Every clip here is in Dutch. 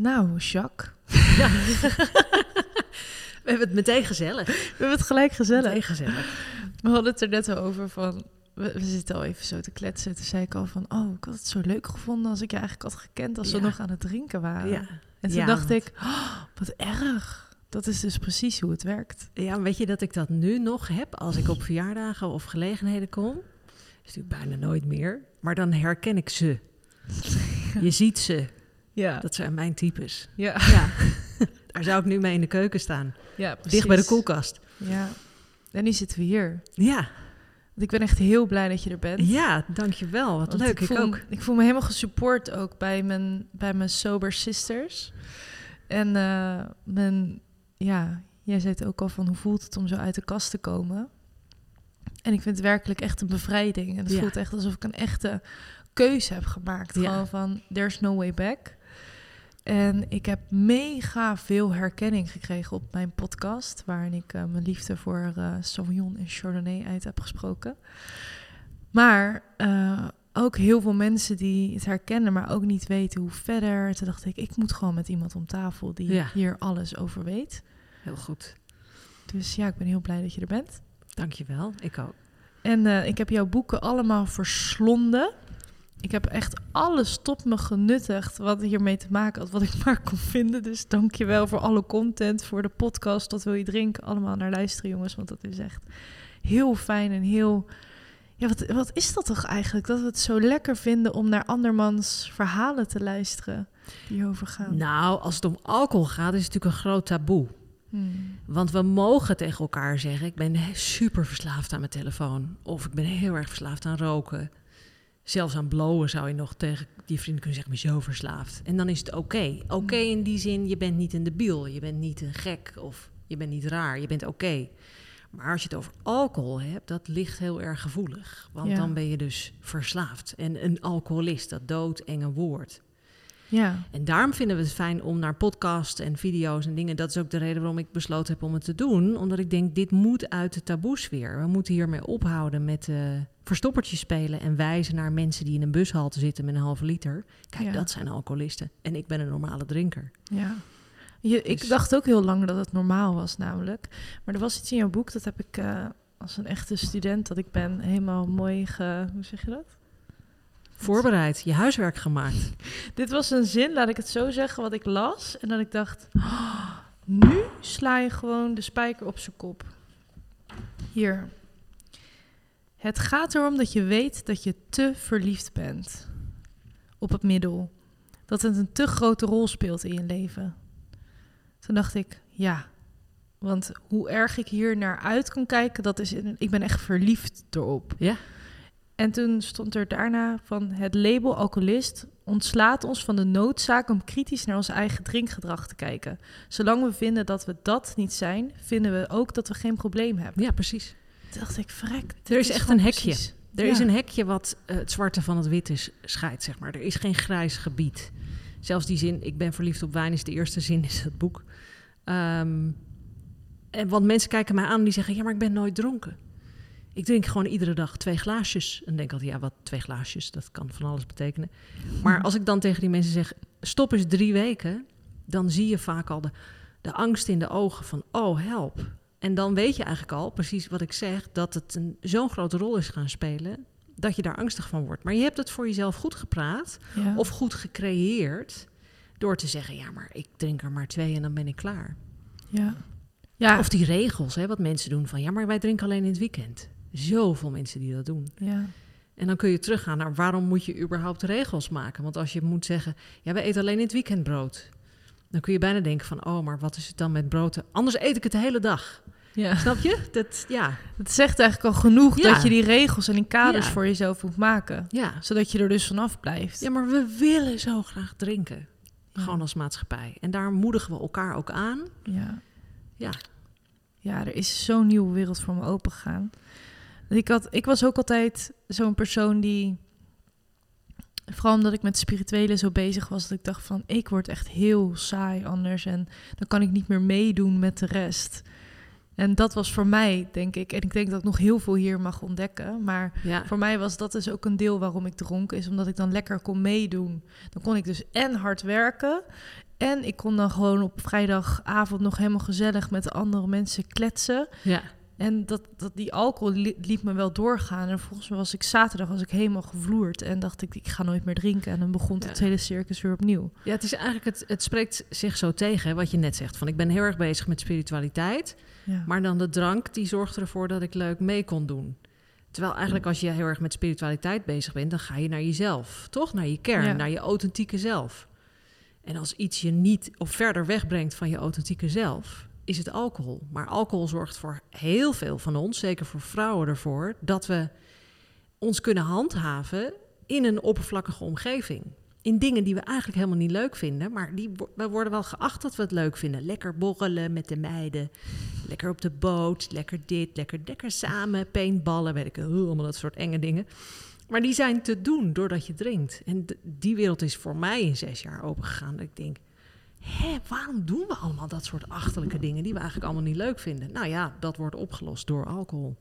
Nou, Jacques. Ja. We hebben het meteen gezellig. We hebben het gelijk gezellig. Meteen gezellig. We hadden het er net al over van... We, we zitten al even zo te kletsen. Toen zei ik al van... Oh, ik had het zo leuk gevonden als ik je eigenlijk had gekend... als we Ja. nog aan het drinken waren. Ja. En toen Ja, dacht want- ik... Oh, wat erg. Dat is dus precies hoe het werkt. Ja, weet je dat ik dat nu nog heb als ik op verjaardagen of gelegenheden kom? Dat is natuurlijk bijna nooit meer. Maar dan herken ik ze. Je ziet ze. Ja. Dat zijn mijn types. Ja, Ja. Daar zou ik nu mee in de keuken staan. ja precies. Dicht bij de koelkast. Ja. En nu zitten we hier. Ja. Want ik ben echt heel blij dat je er bent. Ja, dankjewel. Wat Want leuk. Ik, voel, ook. Ik voel me helemaal gesupport ook bij mijn, bij mijn sober sisters. En eh, mijn, ja, jij zei het ook al van hoe voelt het om zo uit de kast te komen. En ik vind het werkelijk echt een bevrijding. En het Ja. voelt echt alsof ik een echte keuze heb gemaakt. Ja. Gewoon van, there's no way back. En ik heb mega veel herkenning gekregen op mijn podcast... waarin ik eh, mijn liefde voor eh Sauvignon en Chardonnay uit heb gesproken. Maar eh, ook heel veel mensen die het herkennen, maar ook niet weten hoe verder. Toen dacht ik, ik moet gewoon met iemand om tafel die Ja. hier alles over weet. Heel goed. Dus ja, ik ben heel blij dat je er bent. Dankjewel. Ik ook. En ik heb jouw boeken allemaal verslonden. Ik heb echt alles tot me genuttigd wat hiermee te maken had, wat ik maar kon vinden. Dus dank je wel voor alle content, voor de podcast, dat wil je drinken. Allemaal naar luisteren, jongens, want dat is echt heel fijn en heel... Ja, wat, wat is dat toch eigenlijk? Dat we het zo lekker vinden om naar andermans verhalen te luisteren die hierover gaan. Nou, als het om alcohol gaat, is het natuurlijk een groot taboe. Hmm. Want we mogen tegen elkaar zeggen: ik ben super verslaafd aan mijn telefoon. Of ik ben heel erg verslaafd aan roken. Zelfs aan blowen zou je nog tegen die vrienden kunnen zeggen: ben zo verslaafd. En dan is het oké. Oké in die zin, je bent niet een debiel. Je bent niet een gek of je bent niet raar. Je bent oké. Maar als je het over alcohol hebt, dat ligt heel erg gevoelig. Want Ja. dan ben je dus verslaafd. En een alcoholist, dat doodenge woord. Ja, En daarom vinden we het fijn om naar podcasts en video's en dingen. Dat is ook de reden waarom ik besloten heb om het te doen. Omdat ik denk, dit moet uit de taboesfeer. We moeten hiermee ophouden met eh verstoppertjes spelen en wijzen naar mensen die in een bushalte zitten met een halve liter. Kijk, Ja. dat zijn alcoholisten. En ik ben een normale drinker. Ja. Je, ik Dus- dacht ook heel lang dat het normaal was, namelijk. Maar er was iets in jouw boek, dat heb ik eh, als een echte student dat ik ben helemaal mooi ge... Hoe zeg je dat? Voorbereid, je huiswerk gemaakt. Dit was een zin, laat ik het zo zeggen, wat ik las. En dat ik dacht, "Oh, nu sla je gewoon de spijker op zijn kop. Hier. Het gaat erom dat je weet dat je te verliefd bent op het middel. Dat het een te grote rol speelt in je leven. Toen dacht ik, ja. Want hoe erg ik hier naar uit kan kijken, dat is... Ik ben echt verliefd erop. Ja. En toen stond er daarna van het label alcoholist ontslaat ons van de noodzaak om kritisch naar ons eigen drinkgedrag te kijken. Zolang we vinden dat we dat niet zijn, vinden we ook dat we geen probleem hebben. Ja, precies. Toen dacht ik, vrek. Er is echt een hekje. precies- Er Ja. is een hekje wat eh, het zwarte van het witte is- scheidt, zeg maar. Er is geen grijs gebied. Zelfs die zin, ik ben verliefd op wijn, is de eerste zin in het boek. Ehm, en want mensen kijken mij aan en die zeggen, ja, maar ik ben nooit dronken. Ik drink gewoon iedere dag twee glaasjes. En denk altijd, ja, wat twee glaasjes, dat kan van alles betekenen. Maar als ik dan tegen die mensen zeg, stop eens drie weken, dan zie je vaak al de, de angst in de ogen van, oh, help. En dan weet je eigenlijk al, precies wat ik zeg, dat het een- zo'n grote rol is gaan spelen, dat je daar angstig van wordt. Maar je hebt het voor jezelf goed gepraat Ja. of goed gecreëerd door te zeggen, ja, maar ik drink er maar twee en dan ben ik klaar. ja. Ja. Of die regels, hè, wat mensen doen van, ja, maar wij drinken alleen in het weekend. Zoveel mensen die dat doen. ja. En dan kun je teruggaan naar waarom moet je überhaupt regels maken? Want als je moet zeggen, ja, wij eten alleen in het weekend brood. Dan kun je bijna denken van, oh, maar wat is het dan met brood? Anders eet ik het de hele dag. ja. Snap je? Dat, ja, Het zegt eigenlijk al genoeg Ja. dat je die regels en die kaders Ja. voor jezelf moet maken. ja. Zodat je er dus vanaf blijft. Ja, maar we willen zo graag drinken. Gewoon als maatschappij. En daar moedigen we elkaar ook aan. Ja. Ja. Ja, er is zo'n nieuwe wereld voor me opengegaan. Ik, had, ik was ook altijd zo'n persoon die... Vooral omdat ik met spirituele zo bezig was... dat ik dacht van, ik word echt heel saai anders... en dan kan ik niet meer meedoen met de rest. En dat was voor mij, denk ik... en ik denk dat ik nog heel veel hier mag ontdekken... maar Ja. voor mij was dat dus ook een deel waarom ik dronk... is omdat ik dan lekker kon meedoen. Dan kon ik dus en hard werken... En ik kon dan gewoon op vrijdagavond nog helemaal gezellig met de andere mensen kletsen. Ja. En dat, dat die alcohol li- liet me wel doorgaan. En volgens mij was ik zaterdag was ik helemaal gevloerd. En dacht ik, ik ga nooit meer drinken. En dan begon het hele circus weer opnieuw. Ja, het is eigenlijk, het, het spreekt zich zo tegen, wat je net zegt. Van ik ben heel erg bezig met spiritualiteit. Ja. Maar dan de drank, die zorgde ervoor dat ik leuk mee kon doen. Terwijl eigenlijk als je heel erg met spiritualiteit bezig bent, dan ga je naar jezelf. Toch? Naar je kern, Ja. naar je authentieke zelf. En als iets je niet of verder wegbrengt van je authentieke zelf, is het alcohol. Maar alcohol zorgt voor heel veel van ons, zeker voor vrouwen ervoor, dat we ons kunnen handhaven in een oppervlakkige omgeving. In dingen die we eigenlijk helemaal niet leuk vinden, maar die, we worden wel geacht dat we het leuk vinden. Lekker borrelen met de meiden, lekker op de boot, lekker dit, lekker, lekker samen, paintballen, weet ik allemaal dat soort enge dingen. Maar die zijn te doen doordat je drinkt. En die wereld is voor mij in zes jaar opengegaan. Dat ik denk, hé, waarom doen we allemaal dat soort achterlijke dingen die we eigenlijk allemaal niet leuk vinden? Nou ja, dat wordt opgelost door alcohol.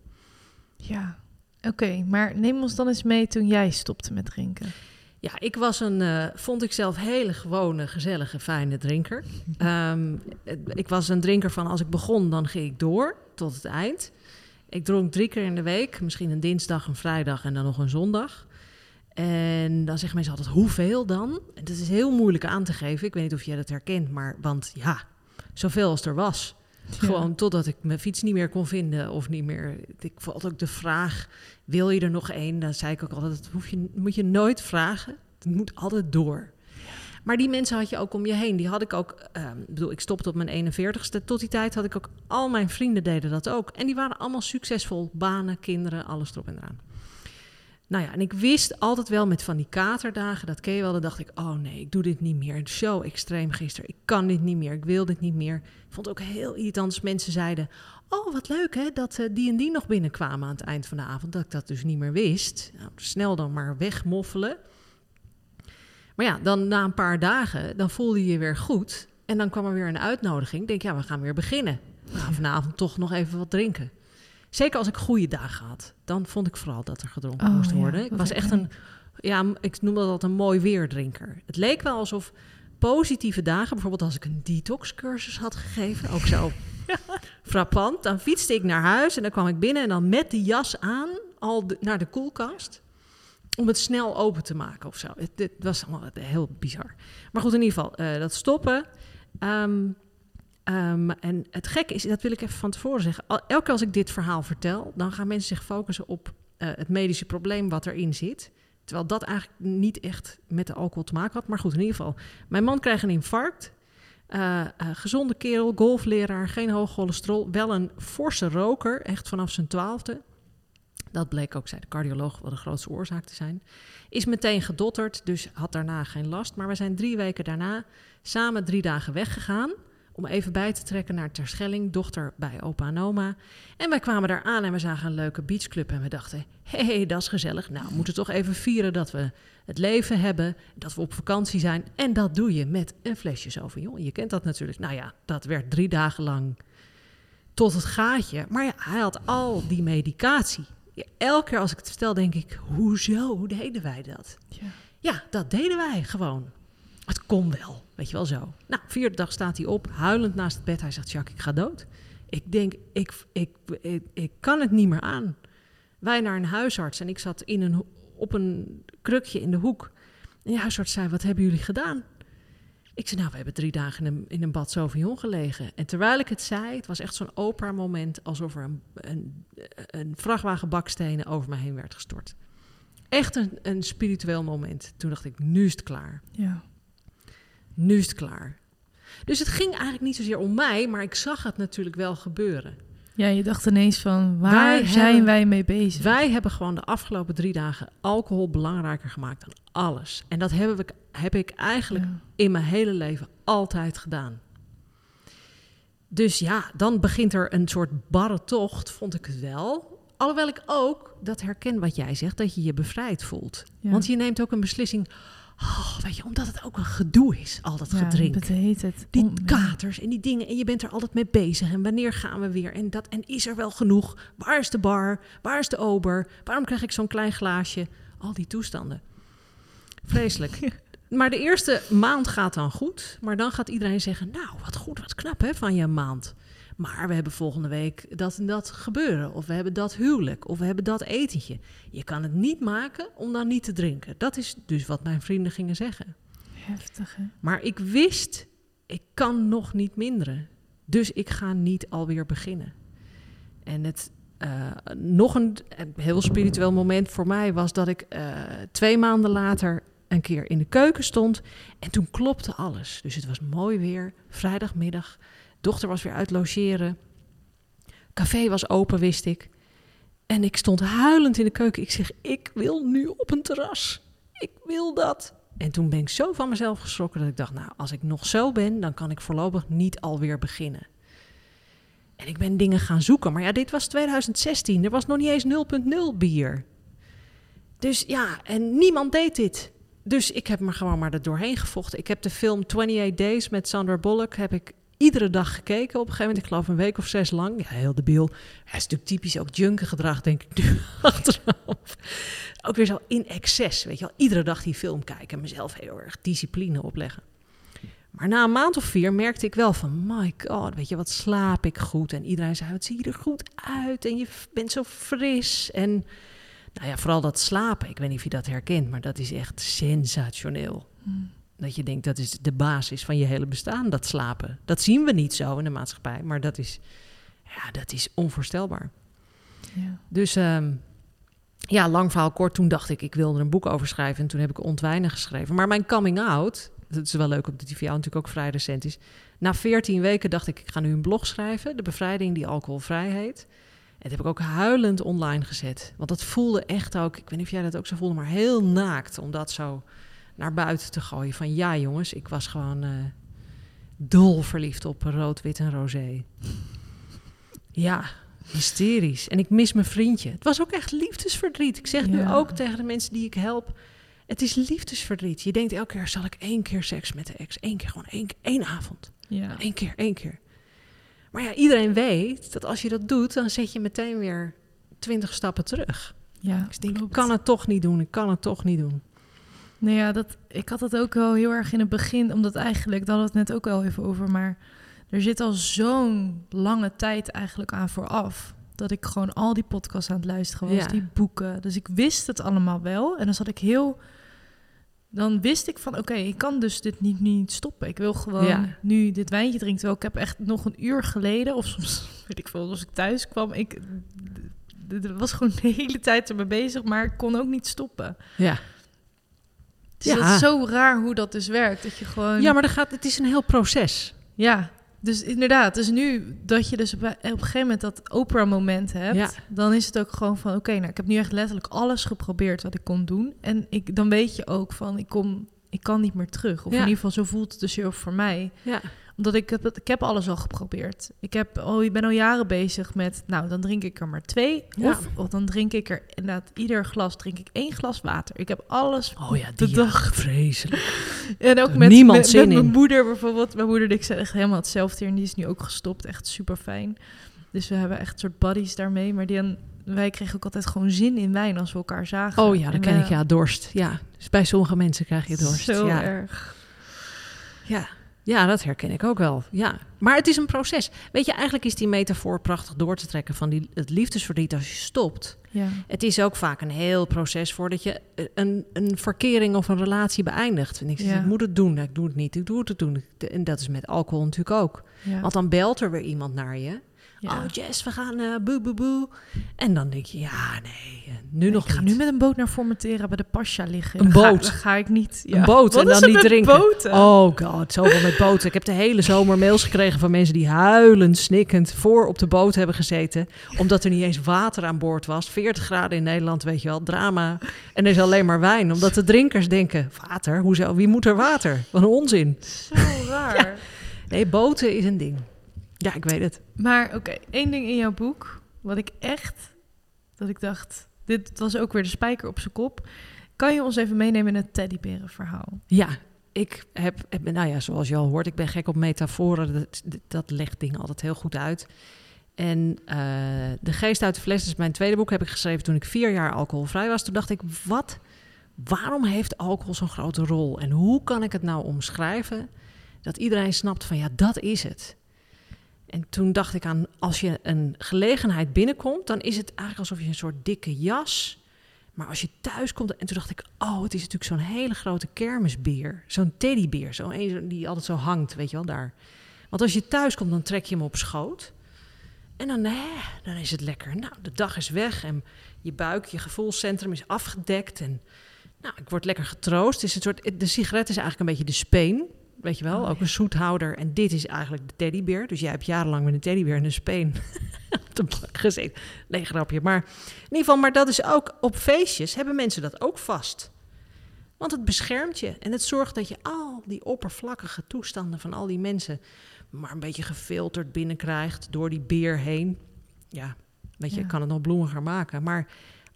Ja. Oké, maar neem ons dan eens mee toen jij stopte met drinken. Ja, ik was een, eh, vond ik zelf, hele gewone, gezellige, fijne drinker. Ehm, ik was een drinker van als ik begon, dan ging ik door tot het eind. Ik dronk drie keer in de week, misschien een dinsdag, een vrijdag en dan nog een zondag. En dan zeggen mensen altijd, hoeveel dan? En dat is heel moeilijk aan te geven. Ik weet niet of jij dat herkent, maar want ja, zoveel als er was. Gewoon totdat ik mijn fiets niet meer kon vinden of niet meer. Ik vond ook de vraag: wil je er nog één? Dan zei ik ook altijd: dat hoef je, moet je nooit vragen. Het moet altijd door. Maar die mensen had je ook om je heen. Die had ik ook. ehm, ik bedoel, ik stopte op mijn 41ste. Tot die tijd had ik ook. Al mijn vrienden deden dat ook. En die waren allemaal succesvol. Banen, kinderen, alles erop en eraan. Nou ja, en ik wist altijd wel met van die katerdagen, dat ken je wel, dan dacht ik, oh nee, ik doe dit niet meer. Zo extreem gisteren, ik kan dit niet meer, ik wil dit niet meer. Ik vond het ook heel irritant als mensen zeiden, oh wat leuk hè, dat eh, die en die nog binnenkwamen aan het eind van de avond. Dat ik dat dus niet meer wist. Nou, snel dan maar wegmoffelen. Maar ja, dan na een paar dagen, dan voelde je je weer goed. En dan kwam er weer een uitnodiging. Ik denk, ja, we gaan weer beginnen. Nou, vanavond toch nog even wat drinken. Zeker als ik goede dagen had. Dan vond ik vooral dat er gedronken Oh, moest ja, worden. ik was echt een, ja, ik noem dat altijd een mooi weerdrinker. Het leek wel alsof positieve dagen, bijvoorbeeld als ik een detox-cursus had gegeven, ook zo frappant. Dan fietste ik naar huis en dan kwam ik binnen en dan met de jas aan al de- naar de koelkast. Om het snel open te maken of zo. Het, het was allemaal heel bizar. Maar goed, in ieder geval, eh, dat stoppen. Ehm, ehm, en het gekke is, dat wil ik even van tevoren zeggen. Elke keer als ik dit verhaal vertel, dan gaan mensen zich focussen op eh, het medische probleem wat erin zit. Terwijl dat eigenlijk niet echt met de alcohol te maken had. Maar goed, in ieder geval. Mijn man kreeg een infarct. Eh, eh, gezonde kerel, golfleraar, geen hoog cholesterol. Wel een forse roker, echt vanaf zijn twaalfde. Dat bleek ook, zei de cardioloog, wel de grootste oorzaak te zijn. Is meteen gedotterd, dus had daarna geen last. Maar we zijn drie weken daarna samen drie dagen weggegaan. Om even bij te trekken naar Terschelling, dochter bij opa en oma. En wij kwamen daar aan en we zagen een leuke beachclub. En we dachten, hé, hey, dat is gezellig. Nou, we moeten toch even vieren dat we het leven hebben. Dat we op vakantie zijn. En dat doe je met een flesje Sauvignon. Je kent dat natuurlijk. Nou ja, dat werd drie dagen lang tot het gaatje. Maar ja, hij had al die medicatie. Ja, elke keer als ik het vertel, denk ik, hoezo? Hoe deden wij dat? Ja. Ja, dat deden wij gewoon. Het kon wel, weet je wel zo. Nou, vierde dag staat hij op, huilend naast het bed. Hij zegt, Jacques, ik ga dood. Ik denk, ik, ik, ik, kan het niet meer aan. Wij naar een huisarts en ik zat in een, op een krukje in de hoek. En die huisarts zei, wat hebben jullie gedaan? Ik zei, nou, we hebben drie dagen in een, in een bad gelegen. En terwijl ik het zei, het was echt zo'n opera-moment... alsof er een, een, een vrachtwagen bakstenen over me heen werd gestort. Echt een, een spiritueel moment. Toen dacht ik, nu is het klaar. Ja. Nu is het klaar. Dus het ging eigenlijk niet zozeer om mij, maar ik zag het natuurlijk wel gebeuren. ja, je dacht ineens van, waar Wij zijn hebben- wij mee bezig? Wij hebben gewoon de afgelopen drie dagen alcohol belangrijker gemaakt dan alles. En dat heb ik, heb ik eigenlijk Ja. in mijn hele leven altijd gedaan. Dus ja, dan begint er een soort barre tocht, vond ik het wel. Alhoewel ik ook dat herken wat jij zegt, dat je je bevrijd voelt. Ja. Want je neemt ook een beslissing, oh, weet je, omdat het ook een gedoe is, al dat Ja, gedrink. het heet het. Die Om- katers en die dingen. En je bent er altijd mee bezig. En wanneer gaan we weer? En, dat, en is er wel genoeg? Waar is de bar? Waar is de ober? Waarom krijg ik zo'n klein glaasje? Al die toestanden. Vreselijk. Maar de eerste maand gaat dan goed. Maar dan gaat iedereen zeggen: Nou, wat goed, wat knap hè, van je maand. Maar we hebben volgende week dat en dat gebeuren. Of we hebben dat huwelijk. Of we hebben dat etentje. Je kan het niet maken om dan niet te drinken. Dat is dus wat mijn vrienden gingen zeggen. Heftig, hè? Maar ik wist, ik kan nog niet minderen. Dus ik ga niet alweer beginnen. En het uh, nog een, een, heel spiritueel moment voor mij was dat ik uh, twee maanden later een keer in de keuken stond. En toen klopte alles. Dus het was mooi weer, vrijdagmiddag. Dochter was weer uit logeren. Café was open, wist ik. En ik stond huilend in de keuken. Ik zeg, ik wil nu op een terras. Ik wil dat. En toen ben ik zo van mezelf geschrokken dat ik dacht, nou, als ik nog zo ben, dan kan ik voorlopig niet alweer beginnen. En ik ben dingen gaan zoeken. Maar ja, dit was 2016. Er was nog niet eens 0.0 bier. Dus ja, en niemand deed dit. Dus ik heb me gewoon maar er doorheen gevochten. Ik heb de film 28 Days met Sandra Bullock heb ik iedere dag gekeken. Op een gegeven moment, ik geloof een week of zes lang. Ja, heel debiel. Hij is natuurlijk typisch ook junkengedrag, denk ik nu achteraf. Ook weer zo in excess, weet je wel. Iedere dag die film kijken en mezelf heel erg discipline opleggen. Maar na een maand of vier merkte ik wel van, my god, weet je, wat slaap ik goed. En iedereen zei, wat zie je er goed uit en je bent zo fris. En nou ja, vooral dat slapen, ik weet niet of je dat herkent, maar dat is echt sensationeel. Hmm. Dat je denkt, dat is de basis van je hele bestaan, dat slapen. Dat zien we niet zo in de maatschappij, maar dat is, ja, dat is onvoorstelbaar. Ja. Dus um, ja, lang verhaal kort, toen dacht ik, ik wilde er een boek over schrijven. En toen heb ik Ontwijnen geschreven. Maar mijn coming out, dat is wel leuk omdat die voor jou natuurlijk ook vrij recent is. Na 14 weken dacht ik, ik ga nu een blog schrijven. De bevrijding die alcoholvrij heet. En dat heb ik ook huilend online gezet. Want dat voelde echt ook, ik weet niet of jij dat ook zo voelde, maar heel naakt om dat zo naar buiten te gooien. Van ja jongens, ik was gewoon uh, dol verliefd op rood, wit en roze. Ja, hysterisch. En ik mis mijn vriendje. Het was ook echt liefdesverdriet. Ik zeg nu ook tegen de mensen die ik help. Het is liefdesverdriet. Je denkt elke keer, zal ik één keer seks met de ex? Eén keer, gewoon één, één avond. Ja. Eén keer, één keer. Maar ja, iedereen weet dat als je dat doet, dan zet je meteen weer twintig stappen terug. ja. Dus ik denk, ik kan het toch niet doen. Ik kan het toch niet doen. Nou ja, dat, ik had het ook wel heel erg in het begin, omdat eigenlijk, daar hadden we het net ook al even over, maar er zit al zo'n lange tijd eigenlijk aan vooraf. Dat ik gewoon al die podcasts aan het luisteren was, Ja. die boeken. Dus ik wist het allemaal wel. En dan zat ik heel. Dan wist ik van, oké, ik kan dus dit niet, niet stoppen. Ik wil gewoon Ja. nu dit wijntje drinken. Terwijl ik heb echt nog een uur geleden, of soms weet ik veel, als ik thuis kwam, ik was gewoon de hele tijd ermee bezig, maar ik kon ook niet stoppen. Ja, Ja. dat is zo raar hoe dat dus werkt. Dat je gewoon. ja maar er gaat, het is een heel proces. Ja, dus inderdaad. Dus nu dat je dus op een gegeven moment dat Oprah-moment hebt, Ja. dan is het ook gewoon van: oké, nou, ik heb nu echt letterlijk alles geprobeerd wat ik kon doen. En ik, dan weet je ook van: ik, kom, ik kan niet meer terug. Of Ja. in ieder geval, zo voelt het dus heel voor mij. Ja, Omdat ik heb, ik heb alles al geprobeerd. Ik, heb al, ik ben al jaren bezig met, nou, dan drink ik er maar twee. Ja. Of, of dan drink ik er inderdaad ieder glas drink ik één glas water. Ik heb alles oh ja, die ja, vreselijk. En ook met, niemand met, zin met mijn in. moeder bijvoorbeeld. Mijn moeder, ik zei echt helemaal hetzelfde. En die is nu ook gestopt. Echt super fijn. Dus we hebben echt soort buddies daarmee. Maar die, wij kregen ook altijd gewoon zin in wijn als we elkaar zagen. Oh ja, dat En ken ik, ja, dorst. Ja, dus bij sommige mensen krijg je dorst. Zo ja. erg. Ja. Ja, dat herken ik ook wel. Ja. Maar het is een proces. Weet je, eigenlijk is die metafoor prachtig door te trekken van die, het liefdesverdriet als je stopt. Ja. Het is ook vaak een heel proces voordat je eh, een, een verkering of een relatie beëindigt. En ik, Ja. ik moet het doen, ik doe het niet, ik doe het doen. En dat is met alcohol natuurlijk ook. Ja. Want dan belt er weer iemand naar je. Ja. Oh Jess, we gaan eh boe boe boe. En dan denk je, ja nee, eh, nu nog ik ga niet. nu met een boot naar Formentera bij de Pascha liggen. Een ga- boot? ga ik niet. Een boot Wat en dan niet drinken. boten? Oh god, zoveel met boten. Ik heb de hele zomer mails gekregen van mensen die huilend, snikkend voor op de boot hebben gezeten. Omdat er niet eens water aan boord was. 40 graden in Nederland, weet je wel, drama. En er is alleen maar wijn. Omdat de drinkers denken, water? Hoezo? Wie moet er water? Wat een onzin. Zo raar. Nee, boten is een ding. Ja, ik weet het. Maar oké, één ding in jouw boek, wat ik echt, dat ik dacht, dit was ook weer de spijker op zijn kop. Kan je ons even meenemen in het teddyberenverhaal? Ja, ik heb, heb- nou ja, zoals je al hoort, ik ben gek op metaforen. Dat, dat legt dingen altijd heel goed uit. En eh, De Geest uit de Fles is mijn tweede boek, heb ik geschreven toen ik vier jaar alcoholvrij was. Toen dacht ik, wat waarom heeft alcohol zo'n grote rol? En hoe kan ik het nou omschrijven dat iedereen snapt van ja, dat is het. En toen dacht ik aan, als je een gelegenheid binnenkomt, dan is het eigenlijk alsof je een soort dikke jas. Maar als je thuis komt, en toen dacht ik, oh, het is natuurlijk zo'n hele grote kermisbeer. Zo'n teddybeer, zo een die altijd zo hangt, weet je wel, daar. Want als je thuis komt, dan trek je hem op schoot. En dan, hè, dan is het lekker. Nou, de dag is weg en je buik, je gevoelscentrum is afgedekt. En nou, ik word lekker getroost. Is een soort, de sigaret is eigenlijk een beetje de speen. Weet je wel, Oh, ook ja. een zoethouder. En dit is eigenlijk de teddybeer. Dus jij hebt jarenlang met een teddybeer en een speen op de bank gezeten. Nee, grapje. Maar in ieder geval, maar dat is ook op feestjes hebben mensen dat ook vast. Want het beschermt je en het zorgt dat je al die oppervlakkige toestanden van al die mensen maar een beetje gefilterd binnenkrijgt door die beer heen. Ja, weet je, Ja. kan het nog bloemiger maken. Maar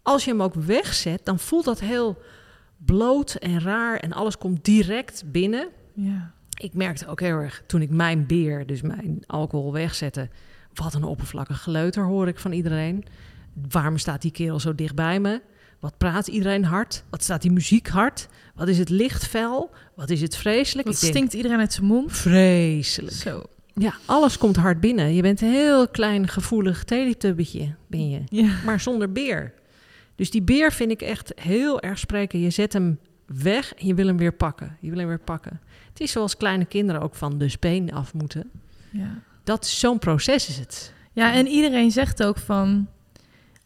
als je hem ook wegzet, dan voelt dat heel bloot en raar en alles komt direct binnen. Ja. Ik merkte ook heel erg toen ik mijn beer, dus mijn alcohol wegzette. Wat een oppervlakkig geleuter hoor ik van iedereen. Waarom staat die kerel zo dicht bij me? Wat praat iedereen hard? Wat staat die muziek hard? Wat is het licht fel? Wat is het vreselijk? Wat Ik denk, stinkt iedereen uit zijn mond? Vreselijk. Zo. Ja, alles komt hard binnen. Je bent een heel klein gevoelig teletubbytje, ben je. Ja. Maar zonder beer. Dus die beer vind ik echt heel erg spreken. Je zet hem weg en je wil hem weer pakken. Je wil hem weer pakken. Het is zoals kleine kinderen ook van de speen af moeten. Ja. Dat is zo'n proces is het. ja, en iedereen zegt ook van...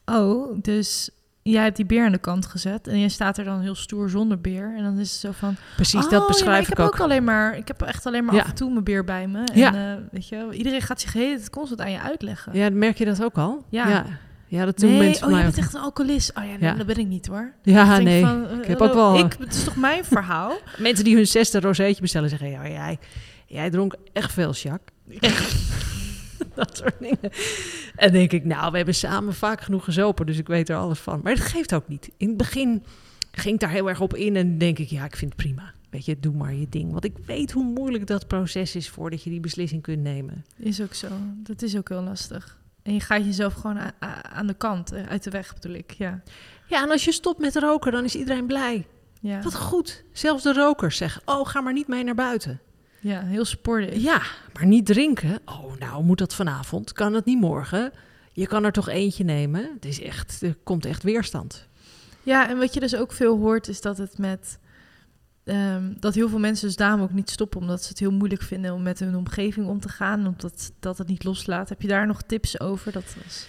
Oh, dus jij hebt die beer aan de kant gezet... en je staat er dan heel stoer zonder beer. En dan is het zo van... Precies, oh, dat ja, beschrijf maar ik. ik heb ook. alleen maar... Ik heb echt alleen maar Ja. af en toe mijn beer bij me. En, Ja. eh, weet je, iedereen gaat zich heel het constant aan je uitleggen. Ja, merk je dat ook al? Ja. Ja, ja dat doen nee, mensen oh, mij je bent echt een alcoholist. Oh ja, nee, Ja. dat ben ik niet hoor. Ja, Ik nee. van, eh, Ik heb hallo, ook wel- Ik, het is toch mijn verhaal? Mensen die hun zesde rozeetje bestellen zeggen... Ja, jij, jij dronk echt veel, Jacques. Echt. dat soort dingen. En denk ik, nou, we hebben samen vaak genoeg gezopen... dus ik weet er alles van. Maar dat geeft ook niet. In het begin ging ik daar heel erg op in... en denk ik, ja, ik vind het prima. Weet je, doe maar je ding. Want ik weet hoe moeilijk dat proces is... voordat je die beslissing kunt nemen. Is ook zo. Dat is ook heel lastig. En je gaat jezelf gewoon aan de kant, eh, uit de weg bedoel ik. Ja, Ja, en als je stopt met roken, dan is iedereen blij. ja. Wat goed. Zelfs de rokers zeggen, oh, ga maar niet mee naar buiten. ja heel sportief. Ja, maar niet drinken. Oh, nou moet dat vanavond. Kan het niet morgen? Je kan er toch eentje nemen. Het is echt, er komt echt weerstand. Ja, en wat je dus ook veel hoort is dat het met... ehm, dat heel veel mensen dus daarom ook niet stoppen... omdat ze het heel moeilijk vinden om met hun omgeving om te gaan... omdat dat het niet loslaat. Heb je daar nog tips over? Dat was,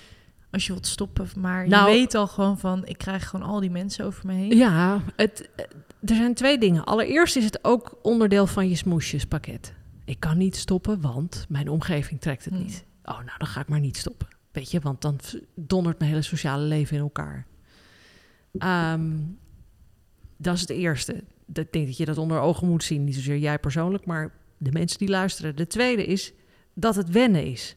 als je wilt stoppen, maar Nou- je weet al gewoon van... ik krijg gewoon al die mensen over me heen. Ja, het, er zijn twee dingen. Allereerst is het ook onderdeel van je smoesjespakket. Ik kan niet stoppen, want mijn omgeving trekt het Hmm. niet. Oh, nou, dan ga ik maar niet stoppen. Weet je, want dan dondert mijn hele sociale leven in elkaar. Ehm, dat is het eerste. Ik denk dat je dat onder ogen moet zien. Niet zozeer jij persoonlijk, maar de mensen die luisteren. De tweede is dat het wennen is.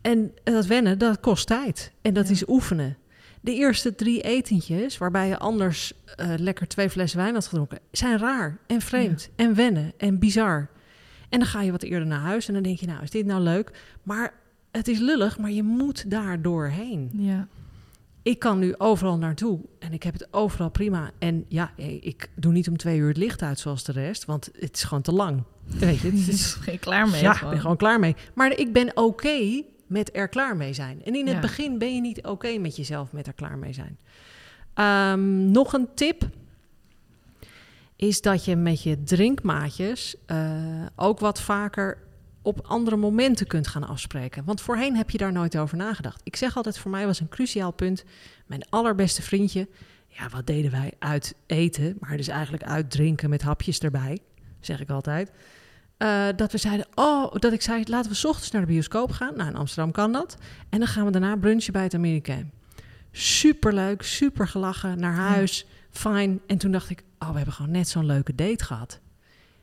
En dat wennen, dat kost tijd. En dat Ja. is oefenen. De eerste drie etentjes, waarbij je anders eh, lekker twee flessen wijn had gedronken, zijn raar en vreemd en wennen en bizar. En dan ga je wat eerder naar huis en dan denk je, nou, is dit nou leuk? Maar het is lullig, maar je moet daar doorheen. Ja, Ik kan nu overal naartoe en ik heb het overal prima. En ja, eh, ik doe niet om twee uur het licht uit zoals de rest, want het is gewoon te lang. Weet je, het is, geen klaar mee. ja, ik gewoon. ben gewoon klaar mee. Maar ik ben oké met er klaar mee zijn. En in het Ja. begin ben je niet oké met jezelf met er klaar mee zijn. Ehm, nog een tip is dat je met je drinkmaatjes eh, ook wat vaker op andere momenten kunt gaan afspreken. Want voorheen heb je daar nooit over nagedacht. Ik zeg altijd, voor mij was een cruciaal punt. Mijn allerbeste vriendje, ja, wat deden wij? Uit eten, maar dus eigenlijk uit drinken met hapjes erbij, zeg ik altijd. Eh, dat we zeiden, oh, dat ik zei, laten we 's ochtends naar de bioscoop gaan. Nou, in Amsterdam kan dat. En dan gaan we daarna brunchen bij het Amerikaan. Superleuk, super gelachen, naar huis, fijn. En toen dacht ik, oh, we hebben gewoon net zo'n leuke date gehad.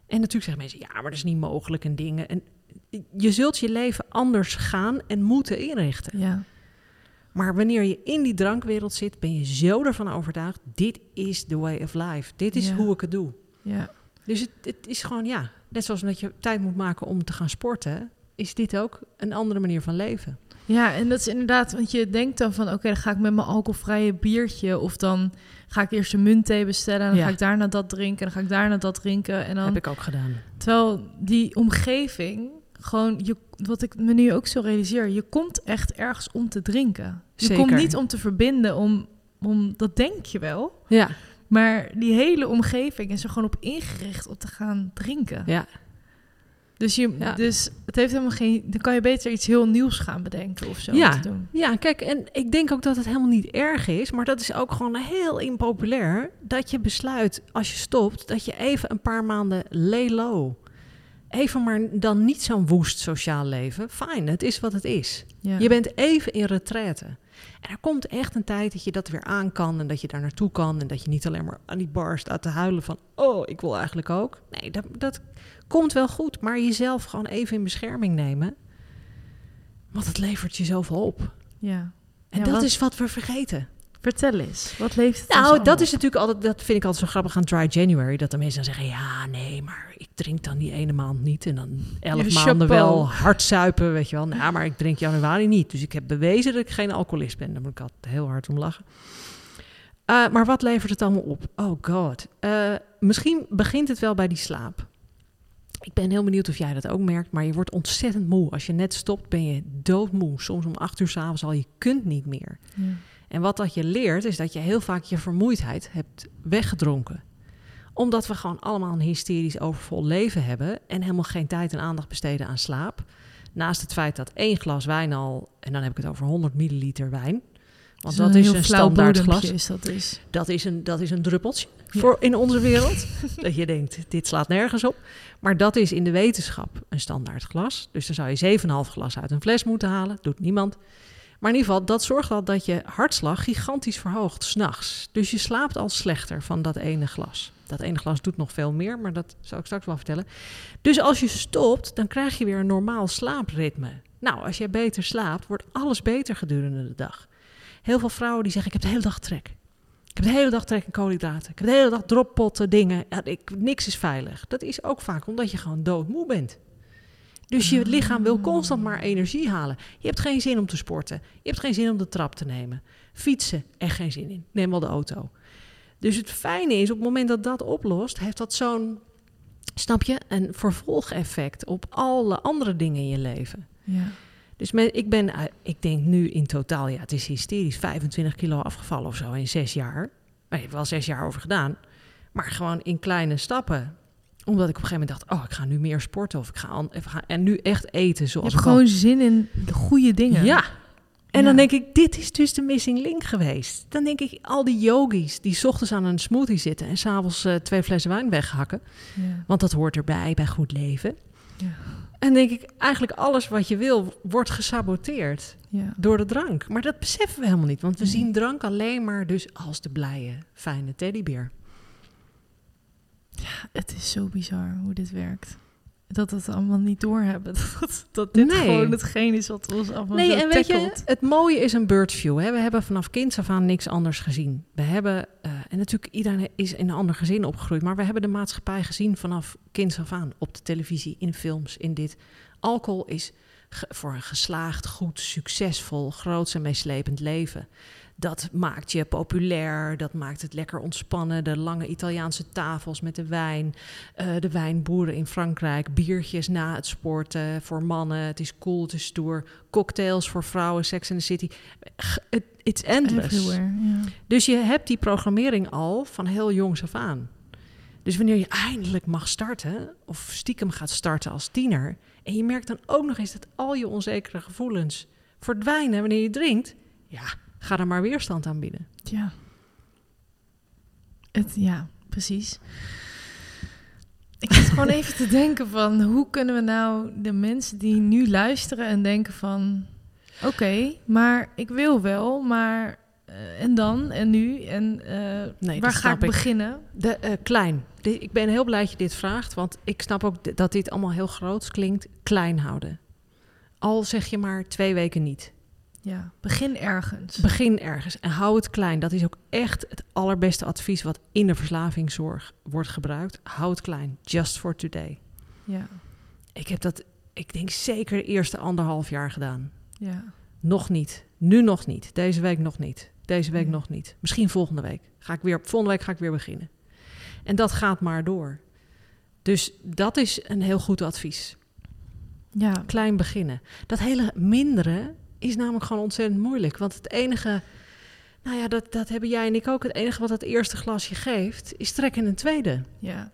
En natuurlijk zeggen mensen, ja, maar dat is niet mogelijk en dingen. En je zult je leven anders gaan en moeten inrichten. Ja, Maar wanneer je in die drankwereld zit, ben je zo ervan overtuigd, dit is the way of life. Dit is Ja. hoe ik het doe. ja, Dus het, het is gewoon, ja, net zoals dat je tijd moet maken om te gaan sporten. is dit ook een andere manier van leven. Ja, en dat is inderdaad, want je denkt dan van, oké, dan ga ik met mijn alcoholvrije biertje, of dan ga ik eerst een muntthee bestellen, en dan Ja. ga ik daarna dat drinken, en dan ga ik daarna dat drinken, en dan, Heb ik ook gedaan. terwijl die omgeving, gewoon, je, wat ik me nu ook zo realiseer, je komt echt ergens om te drinken. Je Zeker. komt niet om te verbinden, om, om, dat denk je wel, Ja, maar die hele omgeving is er gewoon op ingericht om te gaan drinken. ja. Dus, je, Ja. dus het heeft helemaal geen, dan kan je beter iets heel nieuws gaan bedenken of zo Ja. te doen. Ja, kijk, en ik denk ook dat het helemaal niet erg is, maar dat is ook gewoon heel impopulair. Dat je besluit, als je stopt, dat je even een paar maanden lay low. Even maar dan niet zo'n woest sociaal leven. Fijn, het is wat het is. Ja. Je bent even in retraite. En er komt echt een tijd dat je dat weer aan kan en dat je daar naartoe kan. En dat je niet alleen maar aan die bar staat te huilen van, oh, ik wil eigenlijk ook. Nee, dat, dat komt wel goed, maar jezelf gewoon even in bescherming nemen. Want het levert je zoveel op. ja. En Ja, dat wat- is wat we vergeten. Vertel eens, wat leeft het Nou, dat is natuurlijk altijd, dat vind ik altijd zo grappig aan Dry January. Dat de mensen dan zeggen, ja, nee, maar ik drink dan die ene maand niet. En dan elf Ja, maanden wel hard zuipen, weet je wel. Nou, maar ik drink januari niet. Dus ik heb bewezen dat ik geen alcoholist ben. Daar moet ik altijd heel hard om lachen. Eh, maar wat levert het allemaal op? Oh god. Eh, misschien begint het wel bij die slaap. Ik ben heel benieuwd of jij dat ook merkt, maar je wordt ontzettend moe. Als je net stopt, ben je doodmoe. Soms om acht uur s'avonds al, je kunt niet meer. Ja. En wat dat je leert, is dat je heel vaak je vermoeidheid hebt weggedronken. Omdat we gewoon allemaal een hysterisch overvol leven hebben en helemaal geen tijd en aandacht besteden aan slaap. Naast het feit dat één glas wijn al, en dan heb ik het over 100 milliliter wijn, want dat is een standaard glas. Is dat dus. Dat is een, dat is een druppeltje Ja. voor in onze wereld. dat je denkt, dit slaat nergens op. Maar dat is in de wetenschap een standaard glas. Dus dan zou je 7,5 glas uit een fles moeten halen. Doet niemand. Maar in ieder geval, dat zorgt wel dat je hartslag gigantisch verhoogt s'nachts. Dus je slaapt al slechter van dat ene glas. Dat ene glas doet nog veel meer, maar dat zal ik straks wel vertellen. Dus als je stopt, dan krijg je weer een normaal slaapritme. Nou, als je beter slaapt, wordt alles beter gedurende de dag. Heel veel vrouwen die zeggen, ik heb de hele dag trek. Ik heb de hele dag trek in koolhydraten. Ik heb de hele dag droppotten, dingen. Ik, niks is veilig. Dat is ook vaak omdat je gewoon doodmoe bent. Dus je lichaam wil constant maar energie halen. Je hebt geen zin om te sporten. Je hebt geen zin om de trap te nemen. Fietsen, echt geen zin in. Neem wel de auto. Dus het fijne is, op het moment dat dat oplost, heeft dat zo'n, snap je, een vervolgeffect op alle andere dingen in je leven. Ja. Dus met, ik ben, eh, ik denk nu in totaal, ja, het is hysterisch, 25 kilo afgevallen of zo in zes jaar. Maar ik heb wel zes jaar over gedaan. Maar gewoon in kleine stappen. Omdat ik op een gegeven moment dacht, oh, ik ga nu meer sporten. Of ik ga, an- even gaan, en nu echt eten Je zoals hebt ik al- gewoon zin in de goede dingen. Ja. En Ja. dan denk ik, dit is dus de missing link geweest. Dan denk ik, al die yogis die 's ochtends aan een smoothie zitten... en s'avonds avonds twee flessen wijn weghakken. Ja. Want dat hoort erbij bij goed leven. Ja. En denk ik, eigenlijk alles wat je wil wordt gesaboteerd Ja. door de drank. Maar dat beseffen we helemaal niet. Want we Nee. zien drank alleen maar dus als de blije, fijne teddybeer. Het is zo bizar hoe dit werkt. Dat we het allemaal niet doorhebben. Dat, dat dit Nee. gewoon hetgeen is wat ons allemaal Nee, en weet je, het mooie is een birdview. Hè? We hebben vanaf kinds af aan niks anders gezien. We hebben, eh, en natuurlijk iedereen is in een ander gezin opgegroeid, maar we hebben de maatschappij gezien vanaf kinds af aan. Op de televisie, in films, in dit. Alcohol is voor een geslaagd, goed, succesvol, groots en meeslepend leven. Dat maakt je populair, dat maakt het lekker ontspannen. De lange Italiaanse tafels met de wijn, eh, de wijnboeren in Frankrijk, biertjes na het sporten voor mannen. Het is cool, het is stoer. Cocktails voor vrouwen, Sex in the City. It's endless. Dus je hebt die programmering al van heel jongs af aan. Dus wanneer je eindelijk mag starten, of stiekem gaat starten als tiener, en je merkt dan ook nog eens dat al je onzekere gevoelens verdwijnen wanneer je drinkt, ja, ga er maar weerstand aan bieden. Ja. Het, ja, precies. Ik zit gewoon even te denken van... hoe kunnen we nou de mensen die nu luisteren en denken van... oké, maar ik wil wel, maar... eh, en dan? En nu? En eh, Nee, waar ga ik beginnen? De, eh, klein. De- ik ben heel blij dat je dit vraagt, want ik snap ook dat dit allemaal heel groot klinkt. Klein houden. Al zeg je maar twee weken niet. Ja, begin ergens. Begin ergens en hou het klein. Dat is ook echt het allerbeste advies wat in de verslavingszorg wordt gebruikt. Hou het klein. Just for today. ja. Ik heb dat ik denk zeker de eerste anderhalf jaar gedaan. Ja. Nog niet. Nu nog niet. Deze week nog niet. Deze week Ja. nog niet. Misschien volgende week. Ga ik weer, volgende week ga ik weer beginnen. En dat gaat maar door. Dus dat is een heel goed advies. Ja. Klein beginnen. Dat hele minderen is namelijk gewoon ontzettend moeilijk. Want het enige, nou ja, dat, dat hebben jij en ik ook. Het enige wat het eerste glasje geeft, is trekken een tweede. Ja.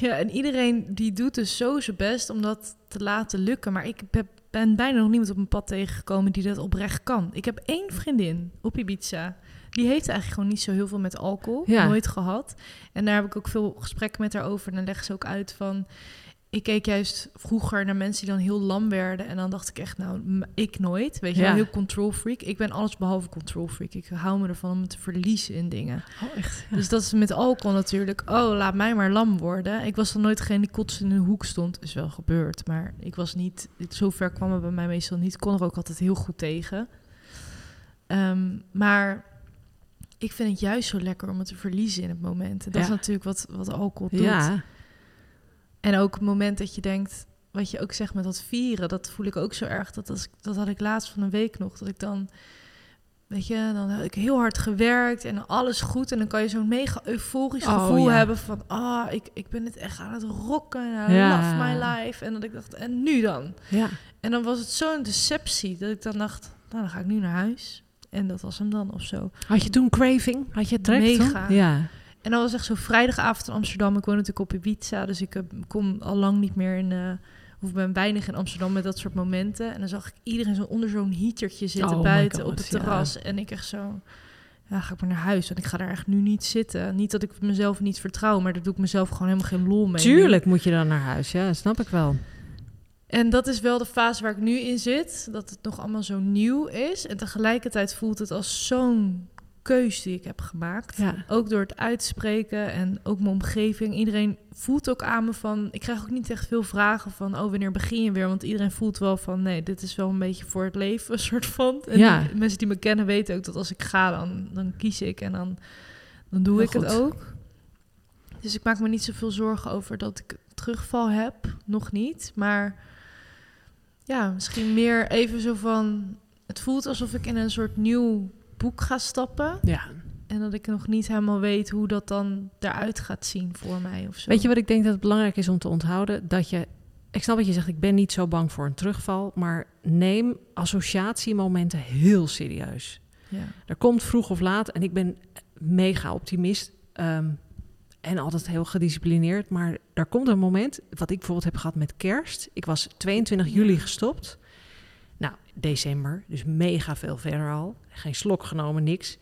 Ja, en iedereen die doet dus zo zijn best om dat te laten lukken. Maar ik heb, ben bijna nog niemand op mijn pad tegengekomen die dat oprecht kan. Ik heb één vriendin op Ibiza. Die heeft eigenlijk gewoon niet zo heel veel met alcohol. Ja. Nooit gehad. En daar heb ik ook veel gesprekken met haar over. En dan legt ze ook uit van... Ik keek juist vroeger naar mensen die dan heel lam werden. En dan dacht ik echt, nou, ik nooit. Weet je Ja. heel control freak. Ik ben alles behalve control freak. Ik hou me ervan om me te verliezen in dingen. Oh, echt? Dus dat is met alcohol natuurlijk. Oh, laat mij maar lam worden. Ik was dan nooit degene die kots in een hoek stond. Is wel gebeurd, maar ik was niet... Zover kwam het bij mij meestal niet. Ik kon er ook altijd heel goed tegen. Ehm, maar ik vind het juist zo lekker om het te verliezen in het moment. En dat Ja. is natuurlijk wat, wat alcohol doet. Ja, En ook het moment dat je denkt... Wat je ook zegt met dat vieren, dat voel ik ook zo erg. Dat, als, ik- dat had ik laatst van een week nog. Dat ik dan... Weet je, dan heb ik heel hard gewerkt en alles goed. En dan kan je zo'n mega euforisch Oh, gevoel ja. hebben van... Ah, ik, ik ben het echt aan het rocken. I Ja. love my life. En dat ik dacht, en nu dan? ja. En dan was het zo'n deceptie dat ik dan dacht... Nou, dan ga ik nu naar huis. En dat was hem dan of zo. Had je toen craving? Had je trek Mega. toen? Ja. En dan was echt zo vrijdagavond in Amsterdam. Ik woon natuurlijk op Ibiza, dus ik eh, kom al lang niet meer in... eh of ben weinig in Amsterdam met dat soort momenten. En dan zag ik iedereen zo onder zo'n heatertje zitten Oh buiten God, op het ja. terras. En ik echt zo... Ja, ga ik maar naar huis. Want ik ga daar echt nu niet zitten. Niet dat ik mezelf niet vertrouw, maar daar doe ik mezelf gewoon helemaal geen lol mee. Tuurlijk moet je dan naar huis. Ja, snap ik wel. En dat is wel de fase waar ik nu in zit. Dat het nog allemaal zo nieuw is. En tegelijkertijd voelt het als zo'n keus die ik heb gemaakt. Ja. Ook door het uitspreken en ook mijn omgeving. Iedereen voelt ook aan me van... Ik krijg ook niet echt veel vragen van... Oh, wanneer begin je weer? Want iedereen voelt wel van... Nee, dit is wel een beetje voor het leven, een soort van. En Ja. die- mensen die me kennen weten ook dat als ik ga, dan, dan kies ik. En dan, dan doe Heel ik het ook. Dus ik maak me niet zoveel zorgen over dat ik terugval heb. Nog niet. Maar ja, misschien meer even zo van... Het voelt alsof ik in een soort nieuw boek ga stappen. Ja. En dat ik nog niet helemaal weet hoe dat dan eruit gaat zien voor mij of zo. Weet je wat ik denk dat het belangrijk is om te onthouden? Dat je, ik snap dat je zegt, ik ben niet zo bang voor een terugval, maar neem associatiemomenten heel serieus. Ja. Er komt vroeg of laat, en ik ben mega optimist ehm, en altijd heel gedisciplineerd, maar er komt een moment, wat ik bijvoorbeeld heb gehad met kerst. Ik was 22 Ja. juli gestopt. December, dus mega veel verder al. Geen slok genomen, niks.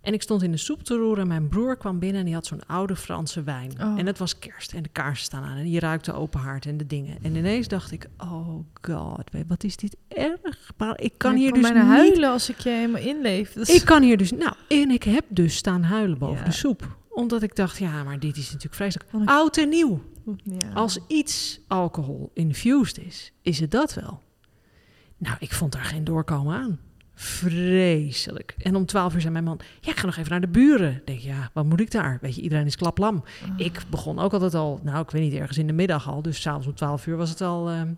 En ik stond in de soep te roeren en mijn broer kwam binnen en die had zo'n oude Franse wijn. Oh. En het was kerst en de kaarsen staan aan en je ruikt de open haard en de dingen. En ineens dacht ik, oh god, wat is dit erg. Maar ik kan Ja, hier dus bijna niet... huilen als ik je helemaal inleef. Is- Ik kan hier dus, nou, en ik heb dus staan huilen boven Ja. de soep. Omdat ik dacht, ja, maar dit is natuurlijk vreselijk. Oud en nieuw. Ja. Als iets alcohol infused is, is het dat wel. Nou, ik vond daar geen doorkomen aan. Vreselijk. En om twaalf uur zei mijn man, ja, ik ga nog even naar de buren. Ik denk, ja, wat moet ik daar? Weet je, iedereen is klaplam. Oh. Ik begon ook altijd al, nou, ik weet niet, ergens in de middag al. Dus s'avonds om twaalf uur was het al ehm,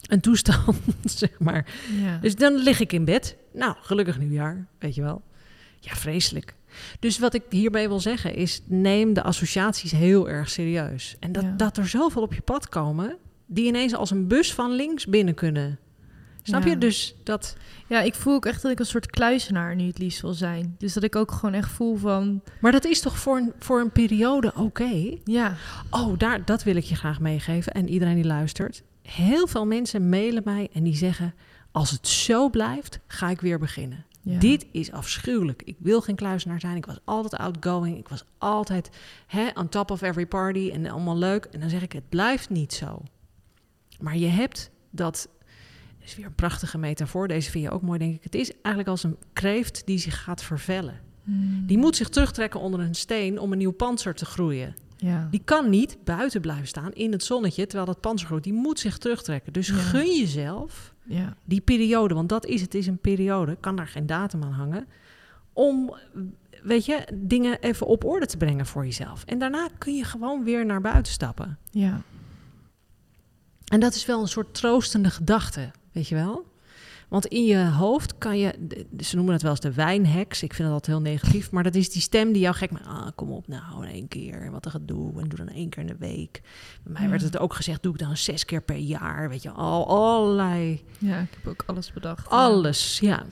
een toestand, zeg maar. Ja. Dus dan lig ik in bed. Nou, gelukkig nieuwjaar, weet je wel. Ja, vreselijk. Dus wat ik hierbij wil zeggen is, neem de associaties heel erg serieus. En dat, Ja. dat er zoveel op je pad komen, die ineens als een bus van links binnen kunnen. Snap Ja. je? Dus dat... ja, ik voel ook echt dat ik een soort kluizenaar nu het liefst wil zijn. Dus dat ik ook gewoon echt voel van... Maar dat is toch voor een, voor een periode oké? Ja, Oh, daar, dat wil ik je graag meegeven. En iedereen die luistert. Heel veel mensen mailen mij en die zeggen... als het zo blijft, ga ik weer beginnen. ja. Dit is afschuwelijk. Ik wil geen kluisenaar zijn. Ik was altijd outgoing. Ik was altijd hè, on top of every party en allemaal leuk. En dan zeg ik, het blijft niet zo. Maar je hebt dat... Is weer een prachtige metafoor. Deze vind je ook mooi, denk ik. Het is eigenlijk als een kreeft die zich gaat vervellen. Hmm. Die moet zich terugtrekken onder een steen om een nieuw panzer te groeien. Ja. Die kan niet buiten blijven staan in het zonnetje terwijl dat panzer groeit. Die moet zich terugtrekken. Dus Ja. gun jezelf ja. die periode, want dat is het, is een periode, kan daar geen datum aan hangen, om, weet je, dingen even op orde te brengen voor jezelf. En daarna kun je gewoon weer naar buiten stappen. Ja. En dat is wel een soort troostende gedachte, weet je wel? Want in je hoofd kan je, ze noemen het wel eens de wijnheks. Ik vind dat altijd heel negatief, maar dat is die stem die jou gek maakt. Ah, kom op nou, in één keer, wat een gedoe. En doe dan één keer in de week. Bij mij Ja. werd het ook gezegd, doe ik dan zes keer per jaar. Weet je, al allerlei, Ja, ik heb ook alles bedacht. alles, ja.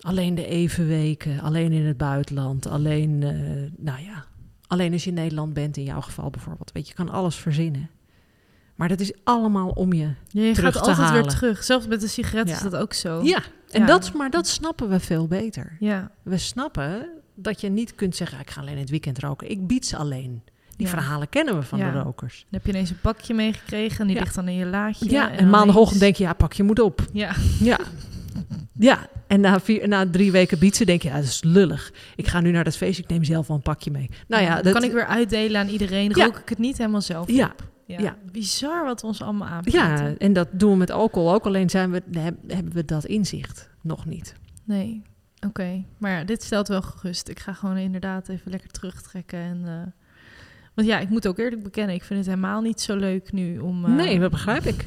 Alleen de evenweken, alleen in het buitenland, alleen, eh, nou ja, alleen als je in Nederland bent in jouw geval bijvoorbeeld. Weet je, je kan alles verzinnen. Maar dat is allemaal om je Ja, je terug gaat te altijd weer terug. Zelfs met de sigaret Ja. is dat ook zo. Ja, en Ja. Dat, maar dat snappen we veel beter. Ja, We snappen dat je niet kunt zeggen, ik ga alleen in het weekend roken. Ik bied ze alleen. Die Ja. verhalen kennen we van Ja. de rokers. dan heb je ineens een pakje meegekregen en die Ja. ligt dan in je laadje. Ja, en, dan maandagochtend denk je, ja, pak je moet op. Ja, Ja. Ja, en na, vier, na drie weken bietsen denk je, ja, dat is lullig. Ik ga nu naar dat feest, ik neem zelf wel een pakje mee. Nou ja, dan dat, kan ik weer uitdelen aan iedereen. Rook ik het niet helemaal zelf op. Ja. Ja. Bizar wat ons allemaal aanpraten. ja, en dat doen we met alcohol ook. Alleen zijn we, heb- hebben we dat inzicht nog niet. Nee, oké. Maar dit stelt wel gerust. Ik ga gewoon inderdaad even lekker terugtrekken. En, eh, want ja, ik moet ook eerlijk bekennen, ik vind het helemaal niet zo leuk nu om... eh, nee, dat begrijp ik.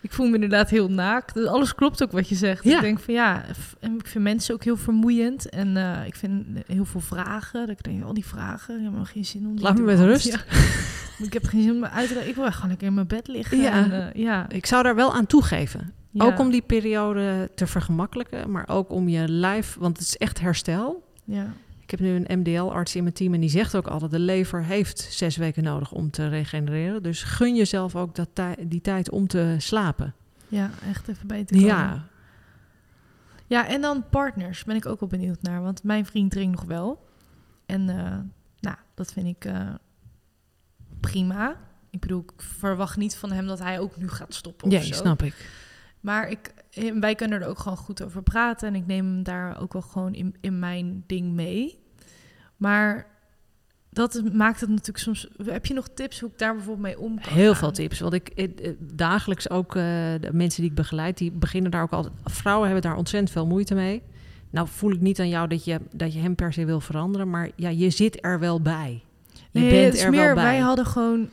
Ik voel me inderdaad heel naakt. Dus alles klopt ook wat je zegt. Ja. Ik denk van ja, en ik vind mensen ook heel vermoeiend. En eh, ik vind heel veel vragen. Dat ik denk, al die vragen, ik heb helemaal geen zin om Laat me met rust. Ja. ik heb geen zin om me uit te leggen. Ik wil gewoon lekker in mijn bed liggen. Ja. En, eh, ja. Ik zou daar wel aan toegeven. Ook om die periode te vergemakkelijken, maar ook om je lijf, want het is echt herstel. Ja. Ik heb nu een MDL-arts in mijn team en die zegt ook altijd: de lever heeft zes weken nodig om te regenereren. Dus gun jezelf ook dat die tijd om te slapen. ja, echt even bij te komen. Ja, Ja, en dan partners ben ik ook wel benieuwd naar. Want mijn vriend drinkt nog wel. En eh, nou, dat vind ik eh, prima. Ik bedoel, ik verwacht niet van hem dat hij ook nu gaat stoppen ja of zo. snap ik. Maar ik, eh, wij kunnen er ook gewoon goed over praten. En ik neem hem daar ook wel gewoon in, in mijn ding mee. Maar dat maakt het natuurlijk soms... Heb je nog tips hoe ik daar bijvoorbeeld mee om kan Heel gaan? veel tips. Want ik eh, eh, dagelijks ook de mensen die ik begeleid, die beginnen daar ook altijd. Vrouwen hebben daar ontzettend veel moeite mee. Nou voel ik niet aan jou dat je, dat je hem per se wil veranderen, maar ja, je zit er wel bij. Je Nee, bent er meer, wel bij. wij hadden gewoon...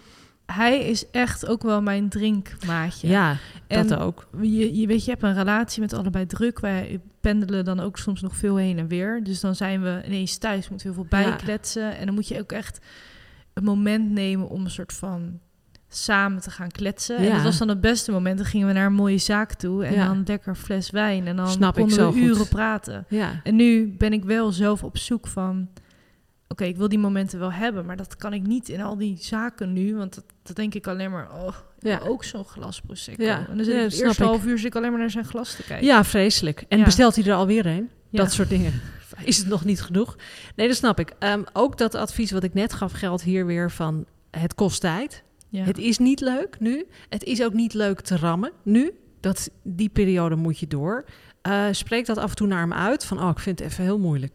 Hij is echt ook wel mijn drinkmaatje. ja, dat En ook. Je, je weet, je hebt een relatie met allebei druk. Wij pendelen dan ook soms nog veel heen en weer. Dus dan zijn we ineens thuis, moeten heel veel Ja. bijkletsen. En dan moet je ook echt een moment nemen om een soort van samen te gaan kletsen. En Ja. dat was dan het beste moment. Dan gingen we naar een mooie zaak toe en Ja. dan lekker fles wijn. En dan Snap ik konden zo we goed. uren praten. Ja, En nu ben ik wel zelf op zoek van... Oké, ik wil die momenten wel hebben, maar dat kan ik niet in al die zaken nu. Want dat, dat denk ik alleen maar, oh, Ja. ook zo'n glas prosecco. Ja, En dan zit ja, het eerste half uur zit ik alleen maar naar zijn glas te kijken. ja vreselijk. En Ja. bestelt hij er alweer een? Dat soort dingen. Is het nog niet genoeg? Nee, dat snap ik. Ehm, ook dat advies wat ik net gaf geldt hier weer van... het kost tijd. Het is niet leuk nu. Het is ook niet leuk te rammen nu. Dat, die periode moet je door. Eh, spreek dat af en toe naar hem uit. Van, oh, ik vind het even heel moeilijk.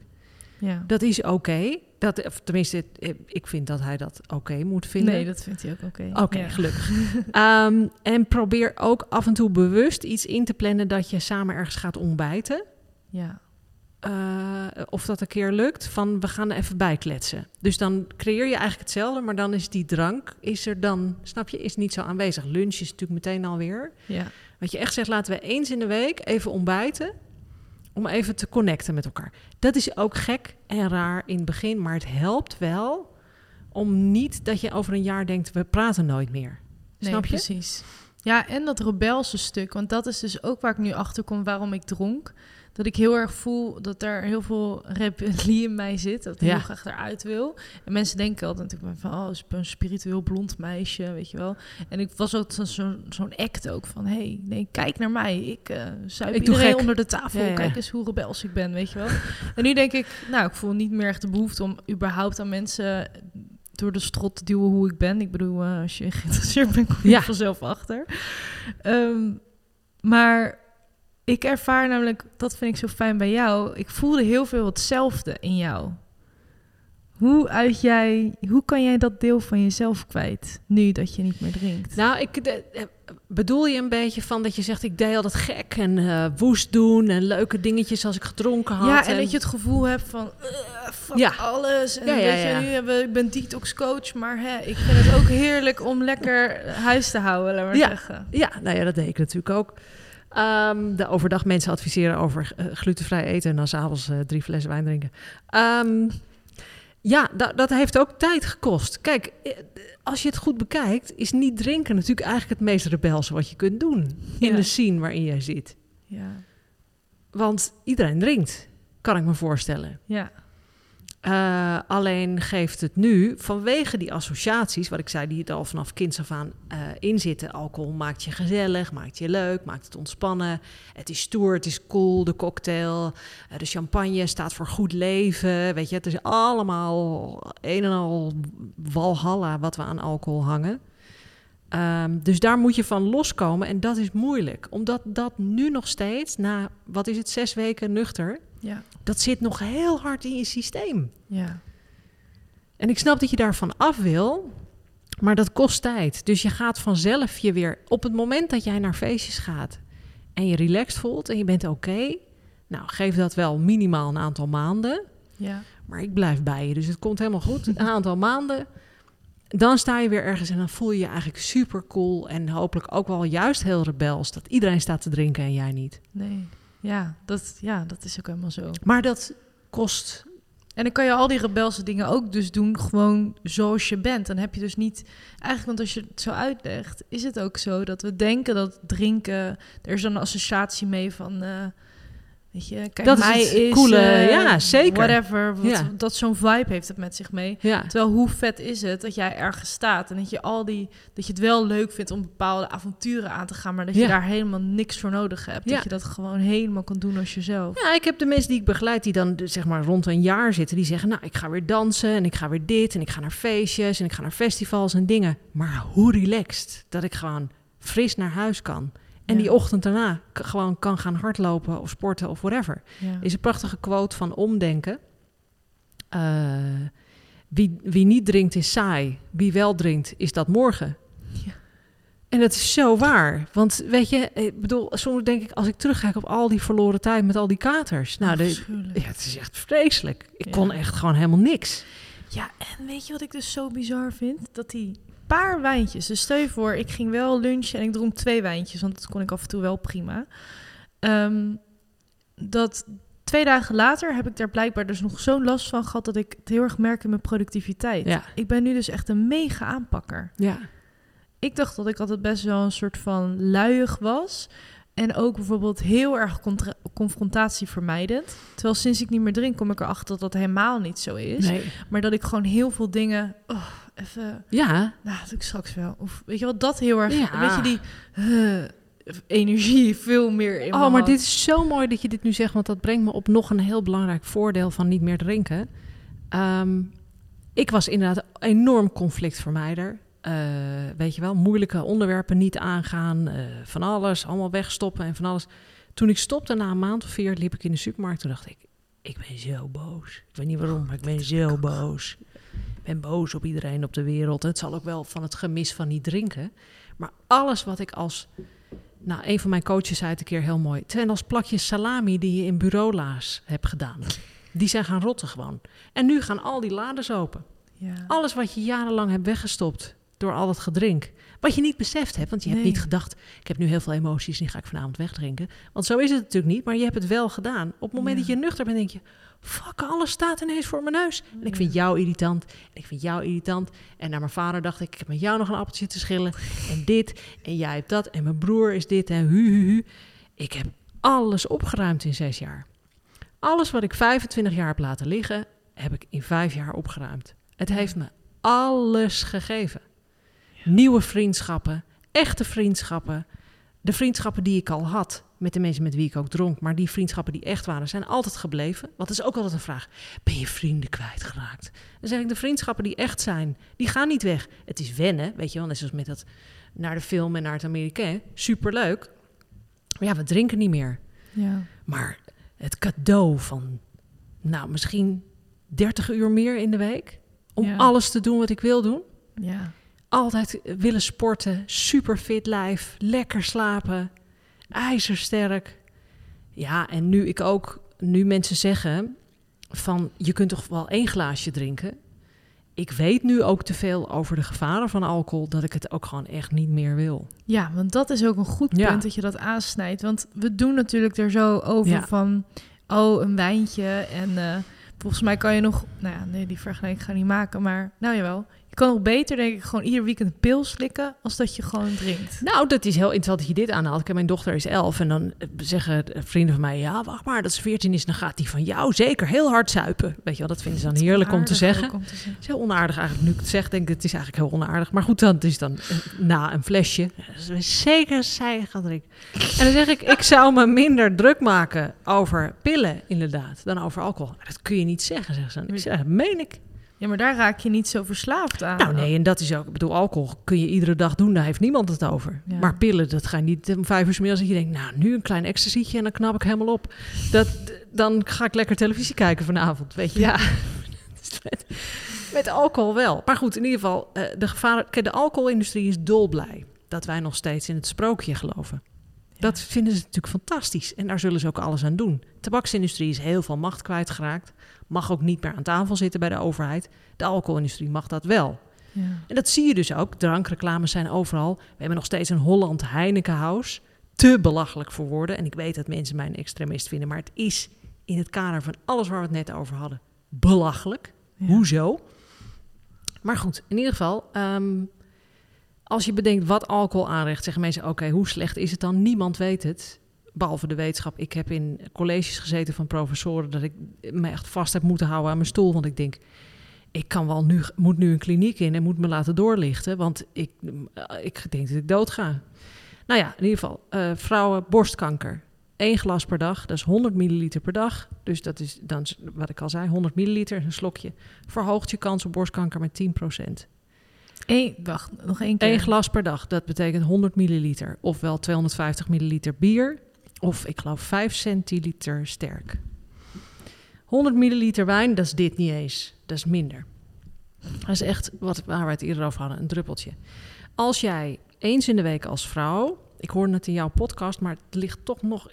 ja. Dat is oké. Dat, of tenminste, eh, ik vind dat hij dat oké moet vinden. Nee, dat vindt hij ook oké. Oké, Ja. gelukkig. Ehm, en probeer ook af en toe bewust iets in te plannen dat je samen ergens gaat ontbijten. Ja. Eh, of dat een keer lukt, van we gaan er even bij kletsen. Dus dan creëer je eigenlijk hetzelfde, maar dan is die drank, is er dan, snap je, is niet zo aanwezig. Lunch is natuurlijk meteen alweer. Ja. Dat je echt zegt, laten we eens in de week even ontbijten, om even te connecten met elkaar. Dat is ook gek en raar in het begin, maar het helpt wel om niet dat je over een jaar denkt, we praten nooit meer. Nee, Snap je? precies. Ja, en dat rebelse stuk. Want dat is dus ook waar ik nu achter kom waarom ik dronk. Dat ik heel erg voel dat er heel veel rebellie in mij zit. Dat ik Ja. heel graag eruit wil. En mensen denken altijd natuurlijk van... oh, ben een spiritueel blond meisje, weet je wel. En ik was ook zo- zo- zo'n act ook van... hey, nee, kijk naar mij. Ik eh zuip Ik iedereen onder de tafel. Ja, ja. Kijk eens hoe rebels ik ben, weet je wel. en nu denk ik... nou, ik voel niet meer echt de behoefte om überhaupt aan mensen door de strot te duwen hoe ik ben. Ik bedoel, eh, als je geïnteresseerd bent, kom je Ja. vanzelf achter. Ehm, maar ik ervaar namelijk, dat vind ik zo fijn bij jou. Ik voelde heel veel hetzelfde in jou. Hoe uit jij, hoe kan jij dat deel van jezelf kwijt nu dat je niet meer drinkt? Nou, ik, de- eh, bedoel je een beetje van dat je zegt... ik deed altijd gek en eh, woest doen en leuke dingetjes als ik gedronken had. Ja, en, dat je het gevoel hebt van, uh, fuck Ja. alles. En Ja, ja, weet je, ja. nu hebben ik ben detox coach, maar hè, ik vind het ook heerlijk om lekker huis te houden, laat maar zeggen. Ja, nou ja, dat deed ik natuurlijk ook. Ehm, de overdag mensen adviseren over eh, glutenvrij eten... en dan s'avonds avonds drie flessen wijn drinken. Ehm, ja, da- dat heeft ook tijd gekost. Kijk, eh, als je het goed bekijkt... is niet drinken natuurlijk eigenlijk het meest rebelse wat je kunt doen... in Ja. de scene waarin jij zit. Ja, Want iedereen drinkt, kan ik me voorstellen. ja, Eh, alleen geeft het nu, vanwege die associaties, wat ik zei, die het al vanaf kinds af aan inzitten. Alcohol maakt je gezellig, maakt je leuk, maakt het ontspannen. Het is stoer, het is cool, de cocktail, eh, de champagne staat voor goed leven. Weet je, het is allemaal een en al walhalla wat we aan alcohol hangen. Ehm, dus daar moet je van loskomen en dat is moeilijk. Omdat dat nu nog steeds, na, wat is het, zes weken nuchter... ja, dat zit nog heel hard in je systeem. ja. En ik snap dat je daarvan af wil, maar dat kost tijd. Dus je gaat vanzelf je weer... Op het moment dat jij naar feestjes gaat en je relaxed voelt en je bent oké... nou, geef dat wel minimaal een aantal maanden. ja. Maar ik blijf bij je, dus het komt helemaal goed. Een aantal maanden, dan sta je weer ergens en dan voel je je eigenlijk super cool... en hopelijk ook wel juist heel rebels... dat iedereen staat te drinken en jij niet. Nee, ja dat, ja, dat is ook helemaal zo. Maar dat kost En dan kan je al die rebelse dingen ook dus doen, gewoon zoals je bent. Dan heb je dus niet... Eigenlijk, want als je het zo uitlegt, is het ook zo dat we denken dat drinken... Er is dan een associatie mee van... eh, weet je, kijk, Dat is mij het is... coole, eh, ja, zeker. Whatever, wat, Ja. dat zo'n vibe heeft het met zich mee. Ja. Terwijl hoe vet is het dat jij ergens staat en dat je al die dat je het wel leuk vindt om bepaalde avonturen aan te gaan, maar dat je Ja. daar helemaal niks voor nodig hebt. Ja. Dat je dat gewoon helemaal kan doen als jezelf. Ja, ik heb de mensen die ik begeleid die dan dus zeg maar rond een jaar zitten, die zeggen: Nou, ik ga weer dansen en ik ga weer dit en ik ga naar feestjes en ik ga naar festivals en dingen. Maar hoe relaxed dat ik gewoon fris naar huis kan. En Ja. die ochtend daarna gewoon kan gaan hardlopen of sporten of whatever. Ja. Er is een prachtige quote van omdenken. Eh, wie, wie niet drinkt is saai. Wie wel drinkt is dat morgen. Ja. En dat is zo waar. Want weet je, ik bedoel, soms denk ik als ik terugkijk op al die verloren tijd met al die katers. Nou, de, ja, het is echt vreselijk. Ik kon echt gewoon helemaal niks. Ja, en weet je wat ik dus zo bizar vind? Dat die paar wijntjes. Dus stel je voor, ik ging wel lunchen en ik dronk twee wijntjes, want dat kon ik af en toe wel prima. Ehm, dat twee dagen later heb ik daar blijkbaar dus nog zo'n last van gehad dat ik het heel erg merk in mijn productiviteit. Ja. Ik ben nu dus echt een mega aanpakker. Ja. Ik dacht dat ik altijd best wel een soort van luiig was. En ook bijvoorbeeld heel erg contra- confrontatievermijdend. Terwijl sinds ik niet meer drink, kom ik erachter dat dat helemaal niet zo is. Nee. Maar dat ik gewoon heel veel dingen. Oh, even. Ja. Nou, dat ik straks wel. Of weet je wat, dat heel erg. Ja. Weet je, die energie veel meer in. Oh, maar dit is zo mooi dat je dit nu zegt, want dat brengt me op nog een heel belangrijk voordeel van niet meer drinken. Ehm, ik was inderdaad enorm conflictvermijder. Eh, weet je wel, moeilijke onderwerpen niet aangaan, eh, van alles, allemaal wegstoppen en van alles. Toen ik stopte na een maand of vier, liep ik in de supermarkt. Toen dacht ik, ik ben zo boos. Ik weet niet waarom, maar ik ben zo boos. Ben boos op iedereen op de wereld. Het zal ook wel van het gemis van niet drinken. Maar alles wat ik als nou, een van mijn coaches zei het een keer heel mooi. Het zijn als plakjes salami die je in bureaulaars hebt gedaan. Die zijn gaan rotten gewoon. En nu gaan al die lades open. Ja. Alles wat je jarenlang hebt weggestopt door al dat gedrink. Wat je niet beseft hebt, want je hebt niet gedacht... ik heb nu heel veel emoties, die ga ik vanavond wegdrinken. Want zo is het natuurlijk niet, maar je hebt het wel gedaan. Op het moment Ja. dat je nuchter bent, denk je... fuck, alles staat ineens voor mijn neus. En ik vind jou irritant, en ik vind jou irritant. En naar mijn vader dacht ik, ik heb met jou nog een appeltje te schillen. En dit, en jij hebt dat, en mijn broer is dit, en hu, hu, hu. Ik heb alles opgeruimd in zes jaar. Alles wat ik 25 jaar heb laten liggen, heb ik in vijf jaar opgeruimd. Het heeft me alles gegeven. Nieuwe vriendschappen, echte vriendschappen. De vriendschappen die ik al had met de mensen met wie ik ook dronk, maar die vriendschappen die echt waren, zijn altijd gebleven. Dat is ook altijd een vraag: ben je vrienden kwijtgeraakt? Dan zeg ik: de vriendschappen die echt zijn, die gaan niet weg. Het is wennen, weet je wel, net zoals met dat naar de film en naar het Amerikaan. Superleuk. Maar ja, we drinken niet meer. Ja. Maar het cadeau van, nou, misschien 30 uur meer in de week. Om Ja. alles te doen wat ik wil doen. Ja. Altijd willen sporten, super fit lijf, lekker slapen, ijzersterk. Ja, en nu ik ook, nu mensen zeggen van je kunt toch wel één glaasje drinken. Ik weet nu ook te veel over de gevaren van alcohol dat ik het ook gewoon echt niet meer wil. Ja, want dat is ook een goed punt Ja. dat je dat aansnijdt. Want we doen natuurlijk er zo over Ja. van, oh, een wijntje. En eh, volgens mij kan je nog, nou ja, nee, die vergelijking ga ik niet maken. Maar nou jawel, kan nog beter denk ik gewoon ieder weekend een pil slikken als dat je gewoon drinkt. Nou, dat is heel interessant dat je dit aanhaalt. Kijk, Mijn dochter is elf en dan eh, zeggen vrienden van mij... ja, wacht maar, dat ze veertien is, dan gaat die van jou zeker heel hard zuipen. Weet je wel, dat vinden ze dan heerlijk om te zeggen. om te zeggen. Het is heel onaardig eigenlijk. Nu ik het zeg, denk ik, het is eigenlijk heel onaardig. Maar goed, dan het is dan eh, na een flesje. Zeker zij gaat drinken. En dan zeg ik, ik zou me minder druk maken over pillen, inderdaad, dan over alcohol. Maar dat kun je niet zeggen, zeggen ze. Ik zeg, meen ik. Ja, maar daar raak je niet zo verslaafd aan. Nou nee, en dat is ook, ik bedoel, alcohol kun je iedere dag doen, daar heeft niemand het over. Ja. Maar pillen, dat ga je niet om vijf uur 's middags dat je denkt, nou, nu een klein ecstasytje en dan knap ik helemaal op. Dat, dan ga ik lekker televisie kijken vanavond, weet je. Ja, met, met alcohol wel. Maar goed, in ieder geval, eh, de kijk, de alcoholindustrie is dolblij dat wij nog steeds in het sprookje geloven. Dat vinden ze natuurlijk fantastisch en daar zullen ze ook alles aan doen. De tabaksindustrie is heel veel macht kwijtgeraakt, mag ook niet meer aan tafel zitten bij de overheid. De alcoholindustrie mag dat wel. Ja. En dat zie je dus ook. Drankreclames zijn overal. We hebben nog steeds een Holland Heineken House. Te belachelijk voor woorden. En ik weet dat mensen mij een extremist vinden. Maar het is in het kader van alles waar we het net over hadden. Belachelijk. Ja. Hoezo? Maar goed, in ieder geval. ehm, als je bedenkt wat alcohol aanricht, zeggen mensen: oké, hoe slecht is het dan? Niemand weet het. Behalve de wetenschap. Ik heb in colleges gezeten van professoren dat ik me echt vast heb moeten houden aan mijn stoel. Want ik denk, ik kan wel nu, moet nu een kliniek in en moet me laten doorlichten, want ik, ik denk dat ik dood ga. Nou ja, in ieder geval, eh, vrouwen, borstkanker. Eén glas per dag, dat is 100 milliliter per dag. Dus dat is dan, wat ik al zei, 100 milliliter, een slokje. Verhoogt je kans op borstkanker met 10%. Eén, wacht, nog één keer. Eén glas per dag, dat betekent 100 milliliter. Ofwel 250 milliliter bier, of ik geloof 5 centiliter sterk. 100 milliliter wijn, dat is dit niet eens. Dat is minder. Dat is echt, wat, waar we het eerder over hadden, een druppeltje. Als jij eens in de week als vrouw, ik hoorde het in jouw podcast, maar het ligt toch nog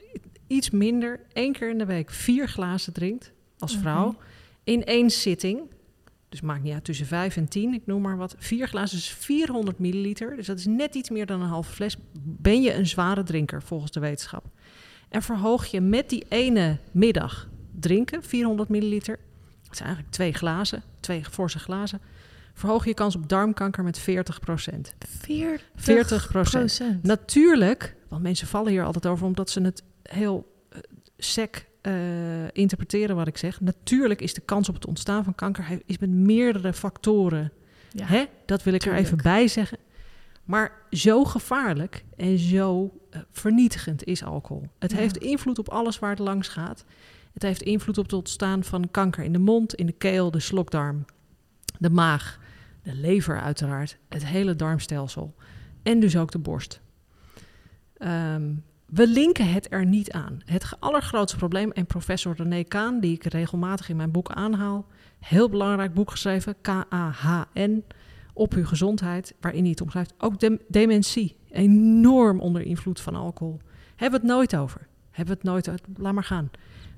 iets minder, één keer in de week vier glazen drinkt als vrouw, Oké. in één zitting, dus maakt niet uit tussen 5 en 10, ik noem maar wat. Vier glazen is 400 milliliter, dus dat is net iets meer dan een halve fles. Ben je een zware drinker volgens de wetenschap? En verhoog je met die ene middag drinken, 400 milliliter, dat zijn eigenlijk twee glazen, twee forse glazen, verhoog je kans op darmkanker met 40 procent. 40, 40 procent. Natuurlijk, want mensen vallen hier altijd over omdat ze het heel eh, sec eh, interpreteren wat ik zeg. Natuurlijk is de kans op het ontstaan van kanker is met meerdere factoren. Ja. Hè? Dat wil ik er even bij zeggen. Maar zo gevaarlijk en zo eh, vernietigend is alcohol. Het Ja. heeft invloed op alles waar het langs gaat. Het heeft invloed op het ontstaan van kanker in de mond, in de keel, de slokdarm, de maag, de lever uiteraard, het hele darmstelsel en dus ook de borst. Ehm, we linken het er niet aan. Het allergrootste probleem, en professor René Kaan, die ik regelmatig in mijn boek aanhaal, heel belangrijk boek geschreven, K-A-H-N, op uw gezondheid, waarin hij het omschrijft. Ook de- dementie, enorm onder invloed van alcohol. Hebben we het nooit over. Hebben we het nooit over. Laat maar gaan.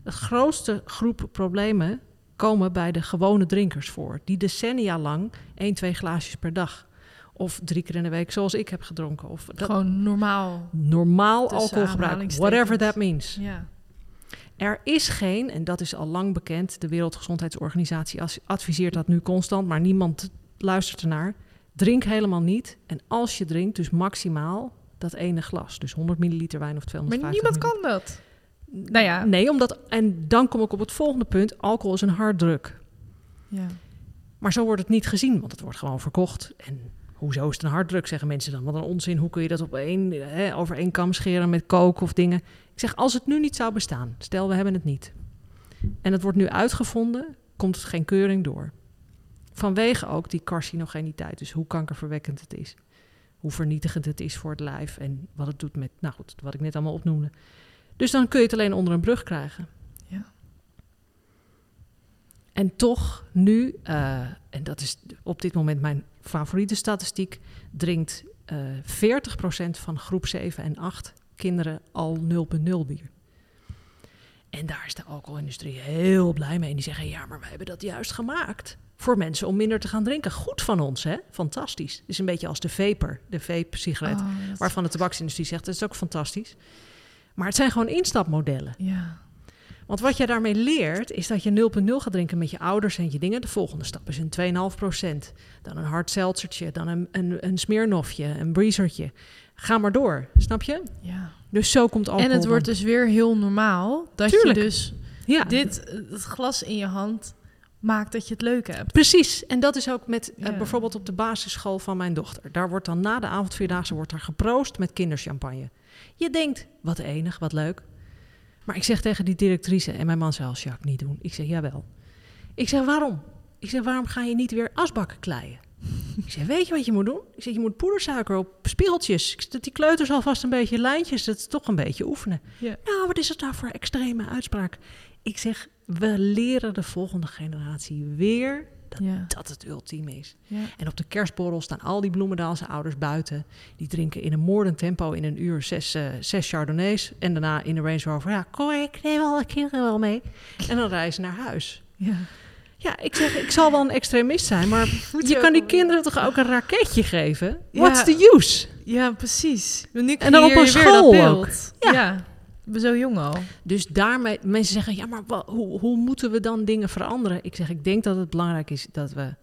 De grootste groep problemen komen bij de gewone drinkers voor. Die decennia lang één, twee glaasjes per dag. Of drie keer in de week, zoals ik heb gedronken. Of dat, Gewoon normaal. normaal alcoholgebruik, whatever that means. Ja. Er is geen, en dat is al lang bekend, de Wereldgezondheidsorganisatie adviseert dat nu constant, maar niemand luistert ernaar. Drink helemaal niet. En als je drinkt, dus maximaal dat ene glas. Dus 100 milliliter wijn of Maar 250 niemand kan dat. Nou ja. Nee, omdat, en dan kom ik op het volgende punt. Alcohol is een harddruk. Ja. Maar zo wordt het niet gezien, want het wordt gewoon verkocht. En hoezo is het een harddruk, zeggen mensen dan. Wat een onzin, hoe kun je dat op één, hè, over één kam scheren met koken of dingen. Ik zeg, als het nu niet zou bestaan, stel we hebben het niet. En het wordt nu uitgevonden, komt het geen keuring door. Vanwege ook die carcinogeniteit, dus hoe kankerverwekkend het is. Hoe vernietigend het is voor het lijf en wat het doet met, nou goed, wat ik net allemaal opnoemde. Dus dan kun je het alleen onder een brug krijgen. Ja. En toch nu, uh, en dat is op dit moment mijn favoriete statistiek, drinkt uh, 40% van groep 7 en 8 kinderen al 0,0 bier. En daar is de alcoholindustrie heel blij mee. En die zeggen, ja, maar we hebben dat juist gemaakt. Voor mensen om minder te gaan drinken. Goed van ons, hè? Fantastisch. Het is een beetje als de vapor, de vape-sigaret. Oh, waarvan de tabaksindustrie zegt, dat is ook fantastisch. Maar het zijn gewoon instapmodellen. Ja. Want wat je daarmee leert, is dat je 0,0 gaat drinken met je ouders en je dingen. De volgende stap is een 2,5%. Dan een hard seltzertje, dan een, een, een smeernofje, een breezertje. Ga maar door, snap je? Ja. Dus zo komt alcohol. En het wordt dus weer heel normaal dat Tuurlijk. je dus ja, dit, het glas in je hand maakt dat je het leuk hebt. Precies, en dat is ook met eh, bijvoorbeeld op de basisschool van mijn dochter. Daar wordt dan na de avondvierdaagse wordt er geproost met kinderchampagne. Je denkt, wat enig, wat leuk. Maar ik zeg tegen die directrice, en mijn man zei al, Jacques, niet doen. Ik zeg, jawel. Ik zeg, waarom? Ik zeg, waarom ga je niet weer asbakken kleien? Ik zeg, weet je wat je moet doen? Ik zeg, je moet poedersuiker op spiegeltjes. Ik zeg, die kleuters alvast een beetje lijntjes, dat is toch een beetje oefenen. Ja. Nou, wat is het nou voor extreme uitspraak? Ik zeg, we leren de volgende generatie weer dat Ja. dat het ultieme is. Ja. En op de kerstborrel staan al die Bloemendaalse ouders buiten. Die drinken in een moordend tempo in een uur zes, eh, zes Chardonnays. En daarna in de Range Rover, ja, kom ik neem alle kinderen wel mee. En dan reizen ze naar huis. Ja. Ja, ik zeg, ik zal wel een extremist zijn, maar Moet je je kan ook die kinderen toch ook een raketje geven? Ja. What's the use? ja, precies. Nu En dan op een school beeld. Ja. Ja. Zo jong al. Dus daarmee, mensen zeggen, ja, maar hoe, hoe moeten we dan dingen veranderen? Ik zeg, ik denk dat het belangrijk is dat we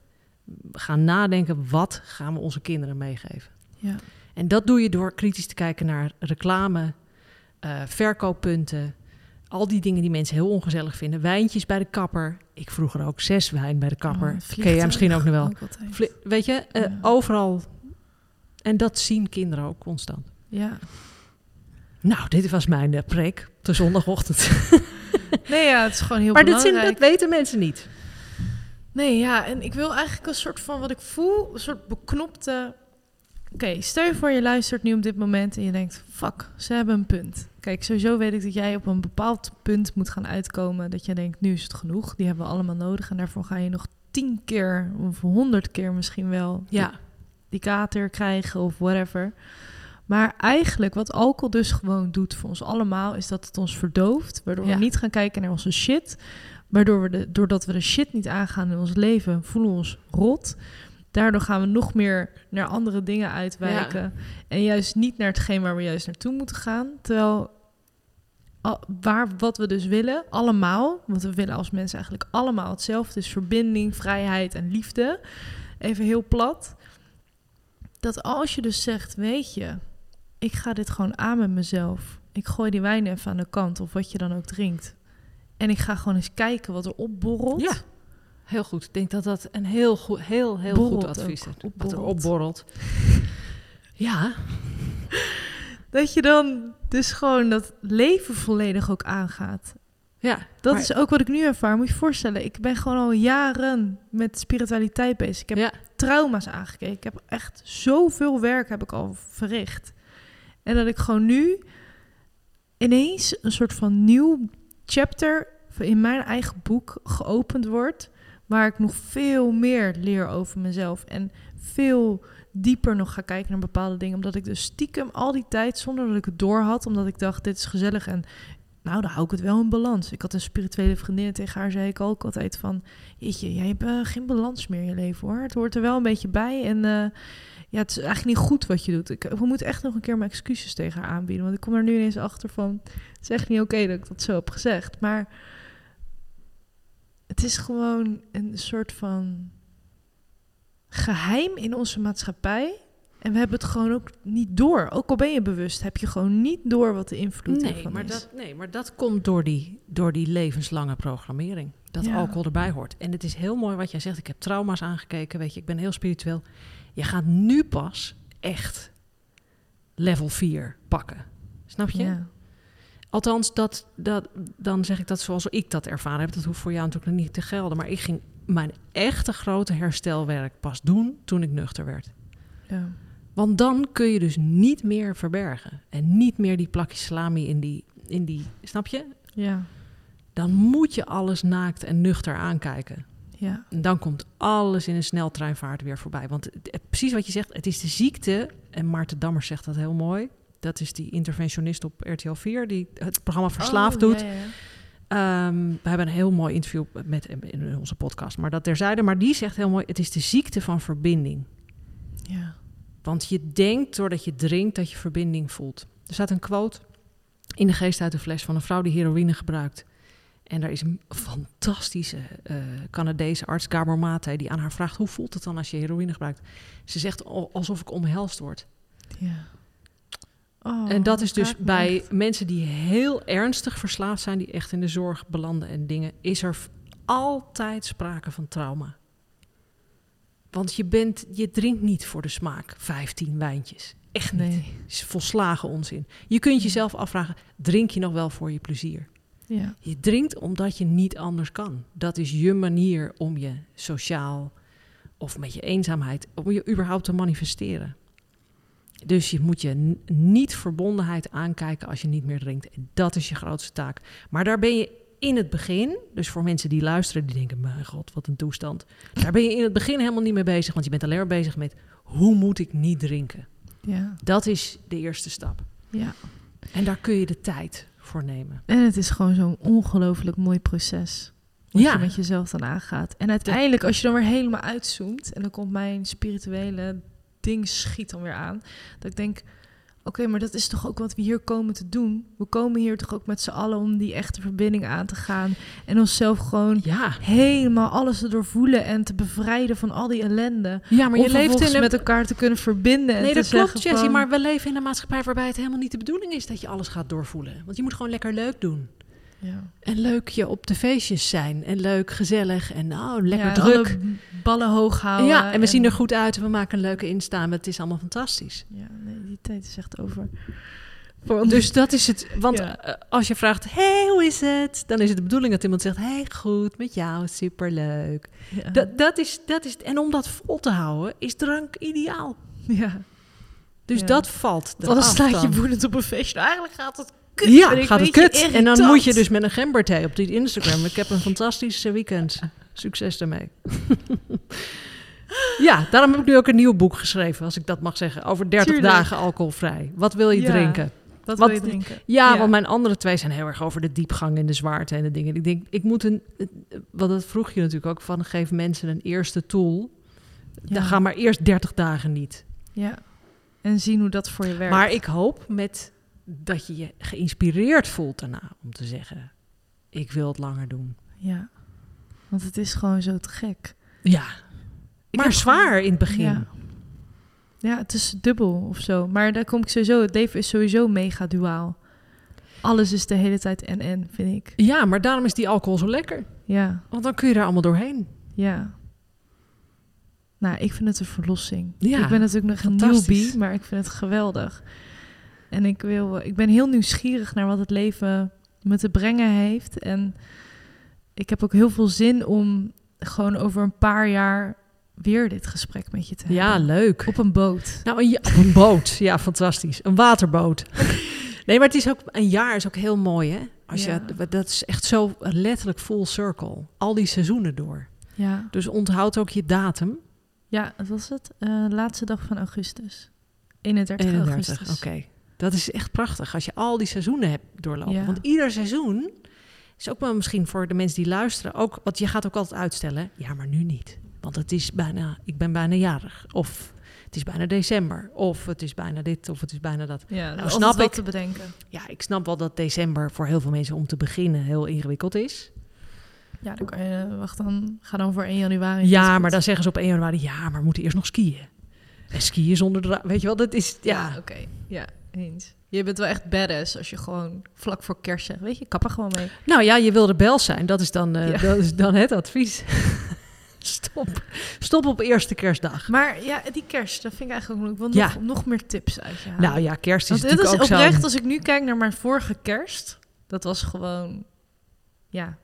gaan nadenken, wat gaan we onze kinderen meegeven? Ja. En dat doe je door kritisch te kijken naar reclame, eh, verkooppunten, al die dingen die mensen heel ongezellig vinden. Wijntjes bij de kapper. Ik vroeger ook zes wijn bij de kapper. Oh, Ken jij misschien ook nog wel. Weet je, eh, Ja. overal. En dat zien kinderen ook constant. Ja. Nou, dit was mijn eh, preek de zondagochtend. Nee, ja, het is gewoon heel maar dit belangrijk. zin, dat weten mensen niet. Nee, ja, en ik wil eigenlijk een soort van wat ik voel, een soort beknopte. Oké, stel je voor je luistert nu op dit moment en je denkt: fuck, ze hebben een punt. Kijk, sowieso weet ik dat jij op een bepaald punt moet gaan uitkomen. Dat je denkt: nu is het genoeg. Die hebben we allemaal nodig. En daarvoor ga je nog tien keer of honderd keer misschien wel Ja, die kater krijgen of whatever. Maar eigenlijk wat alcohol dus gewoon doet voor ons allemaal, is dat het ons verdooft. Waardoor Ja. we niet gaan kijken naar onze shit. Waardoor we de, doordat we de shit niet aangaan in ons leven, voelen we ons rot. Daardoor gaan we nog meer naar andere dingen uitwijken. En juist niet naar hetgeen waar we juist naartoe moeten gaan. Terwijl waar, wat we dus willen, allemaal, want we willen als mensen eigenlijk allemaal hetzelfde, is verbinding, vrijheid en liefde. Even heel plat. Dat als je dus zegt, weet je, ik ga dit gewoon aan met mezelf. Ik gooi die wijn even aan de kant of wat je dan ook drinkt. En ik ga gewoon eens kijken wat er opborrelt. Ja, heel goed. Ik denk dat dat een heel goed, heel, heel Borrelt goed advies is. Wat er opborrelt. Ja, Dat je dan dus gewoon dat leven volledig ook aangaat. ja. Dat maar- is ook wat ik nu ervaar. Moet je je voorstellen, ik ben gewoon al jaren met spiritualiteit bezig. Ik heb ja, trauma's aangekeken. Ik heb echt zoveel werk heb ik al verricht. En dat ik gewoon nu ineens een soort van nieuw chapter in mijn eigen boek geopend wordt. Waar ik nog veel meer leer over mezelf. En veel dieper nog ga kijken naar bepaalde dingen. Omdat ik dus stiekem al die tijd, zonder dat ik het door had. Omdat ik dacht, dit is gezellig. En nou, dan hou ik het wel in balans. Ik had een spirituele vriendin en tegen haar zei ik ook altijd van... Jeetje, jij hebt eh, geen balans meer in je leven hoor. Het hoort er wel een beetje bij. En eh, ja, het is eigenlijk niet goed wat je doet. Ik, we echt nog een keer mijn excuses tegen haar aanbieden. Want ik kom er nu ineens achter van... Het is echt niet oké dat ik dat zo heb gezegd. Maar het is gewoon een soort van geheim in onze maatschappij. En we hebben het gewoon ook niet door. Ook al ben je bewust, heb je gewoon niet door wat de invloed nee, ervan maar is. dat, nee, maar dat komt door die, door die levenslange programmering. Dat Ja. alcohol erbij hoort. En het is heel mooi wat jij zegt. Ik heb trauma's aangekeken, weet je. Ik ben heel spiritueel. Je gaat nu pas echt level 4 pakken. Snap je? Ja. Althans, dat, dat, dan zeg ik dat zoals ik dat ervaren heb. Dat hoeft voor jou natuurlijk nog niet te gelden. Maar ik ging mijn echte grote herstelwerk pas doen toen ik nuchter werd. Ja. Want dan kun je dus niet meer verbergen. En niet meer die plakjes salami in die, in die... Snap je? ja. dan moet je alles naakt en nuchter aankijken. Ja. En dan komt alles in een sneltreinvaart weer voorbij. Want het- precies wat je zegt, het is de ziekte. En Maarten Dammers zegt dat heel mooi. Dat is die interventionist op RTL 4, die het programma Verslaafd Oh, doet. ja, ja, Ehm, we hebben een heel mooi interview met hem in onze podcast, maar dat terzijde. Maar die zegt heel mooi: het is de ziekte van verbinding. Ja. Want je denkt doordat je drinkt dat je verbinding voelt. Er staat een quote in de geest uit de fles van een vrouw die heroïne gebruikt. En daar is een fantastische eh, Canadese arts, Gabor Mate, die aan haar vraagt: hoe voelt het dan als je heroïne gebruikt? Ze zegt al- alsof ik omhelst word. ja. Oh, en dat is dus bij echt. mensen die heel ernstig verslaafd zijn, die echt in de zorg belanden en dingen, is er altijd sprake van trauma. Want je, bent, je drinkt niet voor de smaak 15 wijntjes. Echt niet. Nee. Het is volslagen onzin. Je kunt jezelf afvragen, drink je nog wel voor je plezier? Ja. Je drinkt omdat je niet anders kan. Dat is je manier om je sociaal of met je eenzaamheid, om je überhaupt te manifesteren. Dus je moet je niet verbondenheid aankijken als je niet meer drinkt. En dat is je grootste taak. Maar daar ben je in het begin, dus voor mensen die luisteren, die denken, mijn god, wat een toestand. Daar ben je in het begin helemaal niet mee bezig, want je bent alleen maar bezig met, hoe moet ik niet drinken? Ja. Dat is de eerste stap. ja. En daar kun je de tijd voor nemen. En het is gewoon zo'n ongelooflijk mooi proces. Wat Ja. je met jezelf dan aangaat. En uiteindelijk, als je dan weer helemaal uitzoomt... en dan komt mijn spirituele ding schiet dan weer aan... dat ik denk, oké, maar dat is toch ook wat we hier komen te doen? We komen hier toch ook met z'n allen om die echte verbinding aan te gaan... en onszelf gewoon Ja, helemaal alles te doorvoelen... en te bevrijden van al die ellende. ja maar om je leeft in een... met elkaar te kunnen verbinden. En Nee, dat klopt, Jessie. van- Maar we leven in een maatschappij waarbij het helemaal niet de bedoeling is dat je alles gaat doorvoelen. Want je moet gewoon lekker leuk doen. Ja. En leuk je op de feestjes zijn. En leuk, gezellig en nou, lekker Ja, druk. alle ballen hoog houden. Ja, en we zien er goed uit en we maken een leuke instaan. Het is allemaal fantastisch. Ja, nee, die tijd is echt over. Voor ons. Dus dat is het. Want Ja. eh, als je vraagt, hey, hoe is het? Dan is het de bedoeling dat iemand zegt, hey, goed, met jou, superleuk. ja. Dat, dat, is, dat is het. En om dat vol te houden, is drank ideaal. ja. Dus Ja. dat valt eraf staat je dan. woedend op een feestje. Nou, eigenlijk gaat het kut. Ja, ik gaat het kut. En dan moet je dus met een gemberthee op die Instagram. Ik heb een fantastisch eh, weekend. Succes daarmee. ja, daarom heb ik nu ook een nieuw boek geschreven, als ik dat mag zeggen. Over 30 Tuurlijk. dagen alcoholvrij. Wat wil je Ja. drinken? Wat Wat- wil je drinken? Ja, Ja. want mijn andere twee zijn heel erg over de diepgang en de zwaarte en de dingen. Ik denk, ik moet een... Want dat vroeg je natuurlijk ook van, geef mensen een eerste tool. Ja. Dan ga maar eerst 30 dagen niet. Ja. En zien hoe dat voor je werkt. Maar ik hoop met dat je je geïnspireerd voelt daarna om te zeggen: ik wil het langer doen. Ja. Want het is gewoon zo te gek. Ja, Ik maar zwaar gewoon- in het begin. Ja. Ja, het is dubbel of zo. Maar daar kom ik sowieso... Het leven is sowieso mega duaal. Alles is de hele tijd en-en, vind ik. Ja, maar daarom is die alcohol zo lekker. Ja, Want dan kun je er allemaal doorheen. ja. Nou, ik vind het een verlossing. Ja, ik ben natuurlijk nog een newbie, maar ik vind het geweldig. En ik, wil, ik ben heel nieuwsgierig naar wat het leven me te brengen heeft. En ik heb ook heel veel zin om gewoon over een paar jaar weer dit gesprek met je te Ja, hebben. leuk. Op een boot. Nou, een, ja- op een boot. Ja, fantastisch. Een waterboot. Nee, maar het is ook een jaar is ook heel mooi, hè? Als Ja. je, dat is echt zo letterlijk full circle. Al die seizoenen door. Ja, Dus onthoud ook je datum. ja wat was het? Eh, laatste dag van augustus. 31, 31, oké. augustus. Dat is echt prachtig als je al die seizoenen hebt doorlopen. Ja. Want ieder seizoen is ook wel misschien voor de mensen die luisteren ook, want je gaat ook altijd uitstellen. Ja, maar nu niet, want het is bijna, ik ben bijna jarig, of het is bijna december, of het is bijna dit, of het is bijna dat. Ja, Nou, snap ik. te bedenken. Ja, ik snap wel dat december voor heel veel mensen om te beginnen heel ingewikkeld is. Ja, dan kan je, wacht dan, ga dan voor 1 januari. Ja, maar dan zeggen ze op 1 januari, ja, maar we moeten eerst nog skiën. En skiën zonder, weet je wel, dat is, ja, Ja, oké. Ja, eens. Je bent wel echt badass als je gewoon vlak voor kerst zegt, weet je, kap er gewoon mee. Nou ja, je wil rebel zijn. Dat is dan, eh, Ja. dat is dan het advies. Stop. Stop op eerste kerstdag. Maar ja, die kerst, dat vind ik eigenlijk ook wil Ja. nog, nog meer tips uit je. Nou ja, kerst is Want dit natuurlijk is ook oprecht, zo. als ik nu kijk naar mijn vorige kerst, dat was gewoon, ja,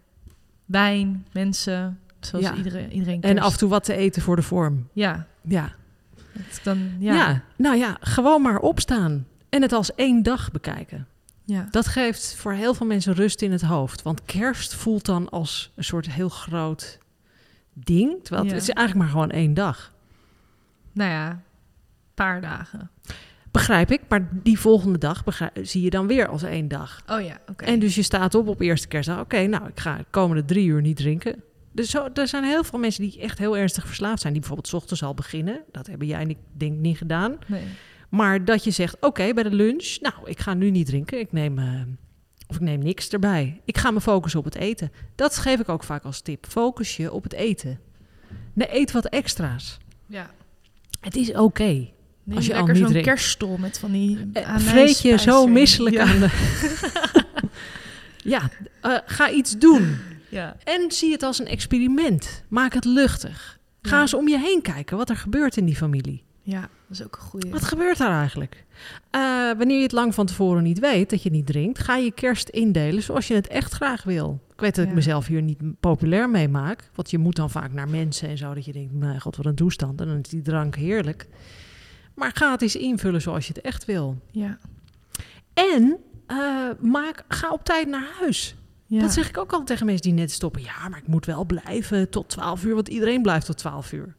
wijn, mensen, zoals Ja. iedereen, iedereen En af en toe wat te eten voor de vorm. Ja, Ja. dan, ja. ja. nou ja, gewoon maar opstaan. En het als één dag bekijken. Ja. Dat geeft voor heel veel mensen rust in het hoofd. Want kerst voelt dan als een soort heel groot ding. Terwijl het, Ja. het is eigenlijk maar gewoon één dag. Nou ja, paar dagen. Begrijp ik, maar die volgende dag begrijp- zie je dan weer als één dag. Oh ja, oké. En dus je staat op op eerste kerstdag. Oké, nou, ik ga de komende drie uur niet drinken. Dus zo, er zijn heel veel mensen die echt heel ernstig verslaafd zijn. Die bijvoorbeeld 's ochtends al beginnen. Dat hebben jij en ik denk niet gedaan. Nee. Maar dat je zegt, oké, bij de lunch, nou, ik ga nu niet drinken. Ik neem, eh, of ik neem niks erbij. Ik ga me focussen op het eten. Dat geef ik ook vaak als tip. Focus je op het eten. Nee, eet wat extra's. Ja. Het is oké. Als je al lekker zo'n kerststol met van die Eh, Vreet je zo misselijk aan de... ja, eh, ga iets doen. Ja. En zie het als een experiment. Maak het luchtig. Ga Ja. eens om je heen kijken wat er gebeurt in die familie. ja, dat is ook een goeie. Wat gebeurt daar eigenlijk? Eh, wanneer je het lang van tevoren niet weet, dat je niet drinkt, ga je kerst indelen zoals je het echt graag wil. Ik weet dat ik mezelf hier niet populair mee maak. Want je moet dan vaak naar mensen en zo, dat je denkt, mijn god, wat een toestand. En dan is die drank heerlijk. Maar ga het eens invullen zoals je het echt wil. Ja. En eh, maak, ga op tijd naar huis. ja. Dat zeg ik ook altijd tegen mensen die net stoppen. Ja, maar ik moet wel blijven tot 12 uur, want iedereen blijft tot 12 uur.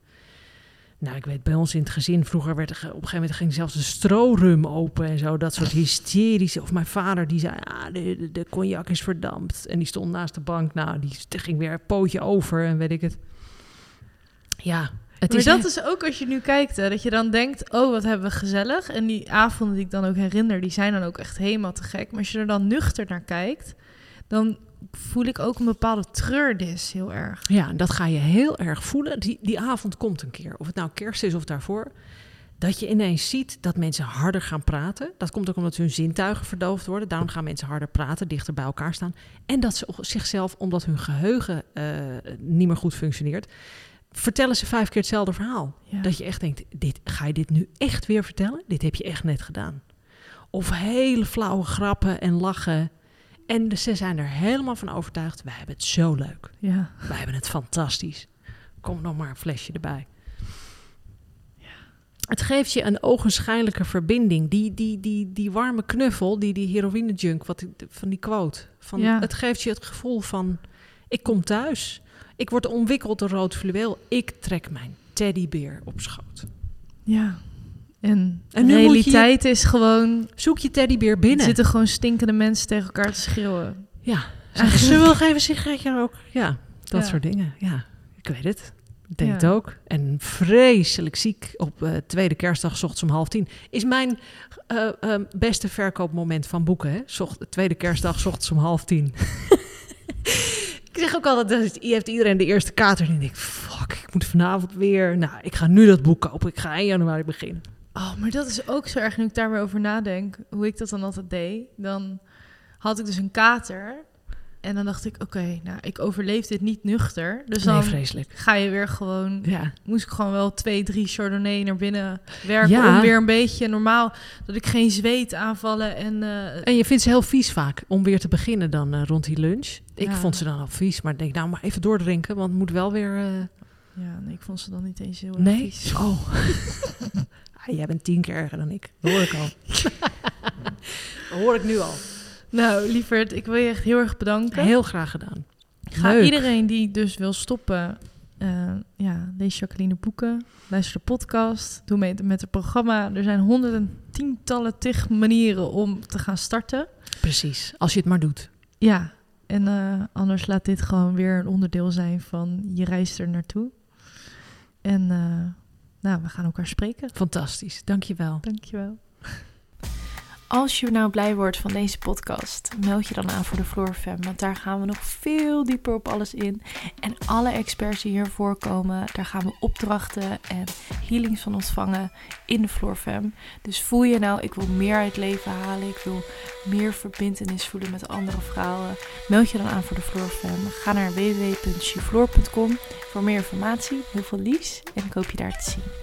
Nou, ik weet, bij ons in het gezin vroeger werd er op een gegeven moment ging zelfs de strorum open en zo. Dat soort hysterische. Of mijn vader die zei, ah, de, de, de cognac is verdampt. En die stond naast de bank. Nou, die ging weer een pootje over en weet ik het. Ja, het maar is dat is ook als je nu kijkt, hè, dat je dan denkt, oh, wat hebben we gezellig. En die avonden die ik dan ook herinner, die zijn dan ook echt helemaal te gek. Maar als je er dan nuchter naar kijkt, dan voel ik ook een bepaalde treurdis heel erg. Ja, dat ga je heel erg voelen. Die, die avond komt een keer. Of het nou kerst is of daarvoor. Dat je ineens ziet dat mensen harder gaan praten. Dat komt ook omdat hun zintuigen verdoofd worden. Daarom gaan mensen harder praten, dichter bij elkaar staan. En dat ze zichzelf, omdat hun geheugen eh, niet meer goed functioneert, vertellen ze vijf keer hetzelfde verhaal. Ja. Dat je echt denkt, dit, ga je dit nu echt weer vertellen? Dit heb je echt net gedaan. Of hele flauwe grappen en lachen. En de- ze zijn er helemaal van overtuigd, wij hebben het zo leuk. ja. Wij hebben het fantastisch. Kom nog maar een flesje erbij. Het geeft je een ogenschijnlijke verbinding. Die, die, die, die warme knuffel, die, die heroïne-junk wat, ik- van die quote. Van, Ja. Het geeft je het gevoel van, ik kom thuis. Ik word omwikkeld door rood fluweel. Ik trek mijn teddybeer op schoot. Ja. En, En de je realiteit is gewoon, Zoek je teddybeer er binnen. zitten gewoon stinkende mensen tegen elkaar te schreeuwen. Ja. Ze wil geven een sigaretje ook. Ja, dat Ja. soort dingen. Ja, ik weet het. Ik denk Ja. het ook. En vreselijk ziek op eh, tweede kerstdag, s ochtends om half tien. Is mijn eh, eh, beste verkoopmoment van boeken. Hè? Zocht, tweede kerstdag, s ochtends om half tien. ik zeg ook altijd, dat je hebt iedereen de eerste kater. En ik denk, fuck, ik moet vanavond weer. Nou, ik ga nu dat boek kopen. Ik ga in januari beginnen. Oh, maar dat is ook zo erg nu ik daar weer over nadenk. Hoe ik dat dan altijd deed. Dan had ik dus een kater. En dan dacht ik, oké, nou, ik overleef dit niet nuchter. Dus nee, dan vreselijk. ga je weer gewoon... Ja, Moest ik gewoon wel twee, drie Chardonnay naar binnen werken. Ja. Om weer een beetje normaal... Dat ik geen zweet aanvallen en... eh, En je vindt ze heel vies vaak om weer te beginnen dan eh, rond die lunch. Ik Ja. vond ze dan al vies, maar ik denk nou maar even doordrinken, want het moet wel weer. eh, ja, nee, ik vond ze dan niet eens heel Nee? vies. Oh. Ah, jij bent tien keer erger dan ik. Dat hoor ik al. Dat hoor ik nu al. Nou, lieverd, ik wil je echt heel erg bedanken. Heel graag gedaan. Ga Leuk. iedereen die dus wil stoppen, eh, ja, lees Jacqueline boeken, luister de podcast, doe mee met het programma. Er zijn honderden, tientallen, tig manieren om te gaan starten. Precies, als je het maar doet. Ja, en eh, anders laat dit gewoon weer een onderdeel zijn van je reis er naartoe. En eh, nou, we gaan elkaar spreken. Fantastisch, dankjewel. Dankjewel. Als je nou blij wordt van deze podcast, meld je dan aan voor de Floor Fam. Want daar gaan we nog veel dieper op alles in. En alle experts die hier voorkomen, daar gaan we opdrachten en healings van ontvangen in de Floor Fam. Dus voel je nou, ik wil meer uit leven halen. Ik wil meer verbindenis voelen met andere vrouwen. Meld je dan aan voor de Floor Fam. Ga naar www.chifloor.com voor meer informatie. Heel veel liefs en ik hoop je daar te zien.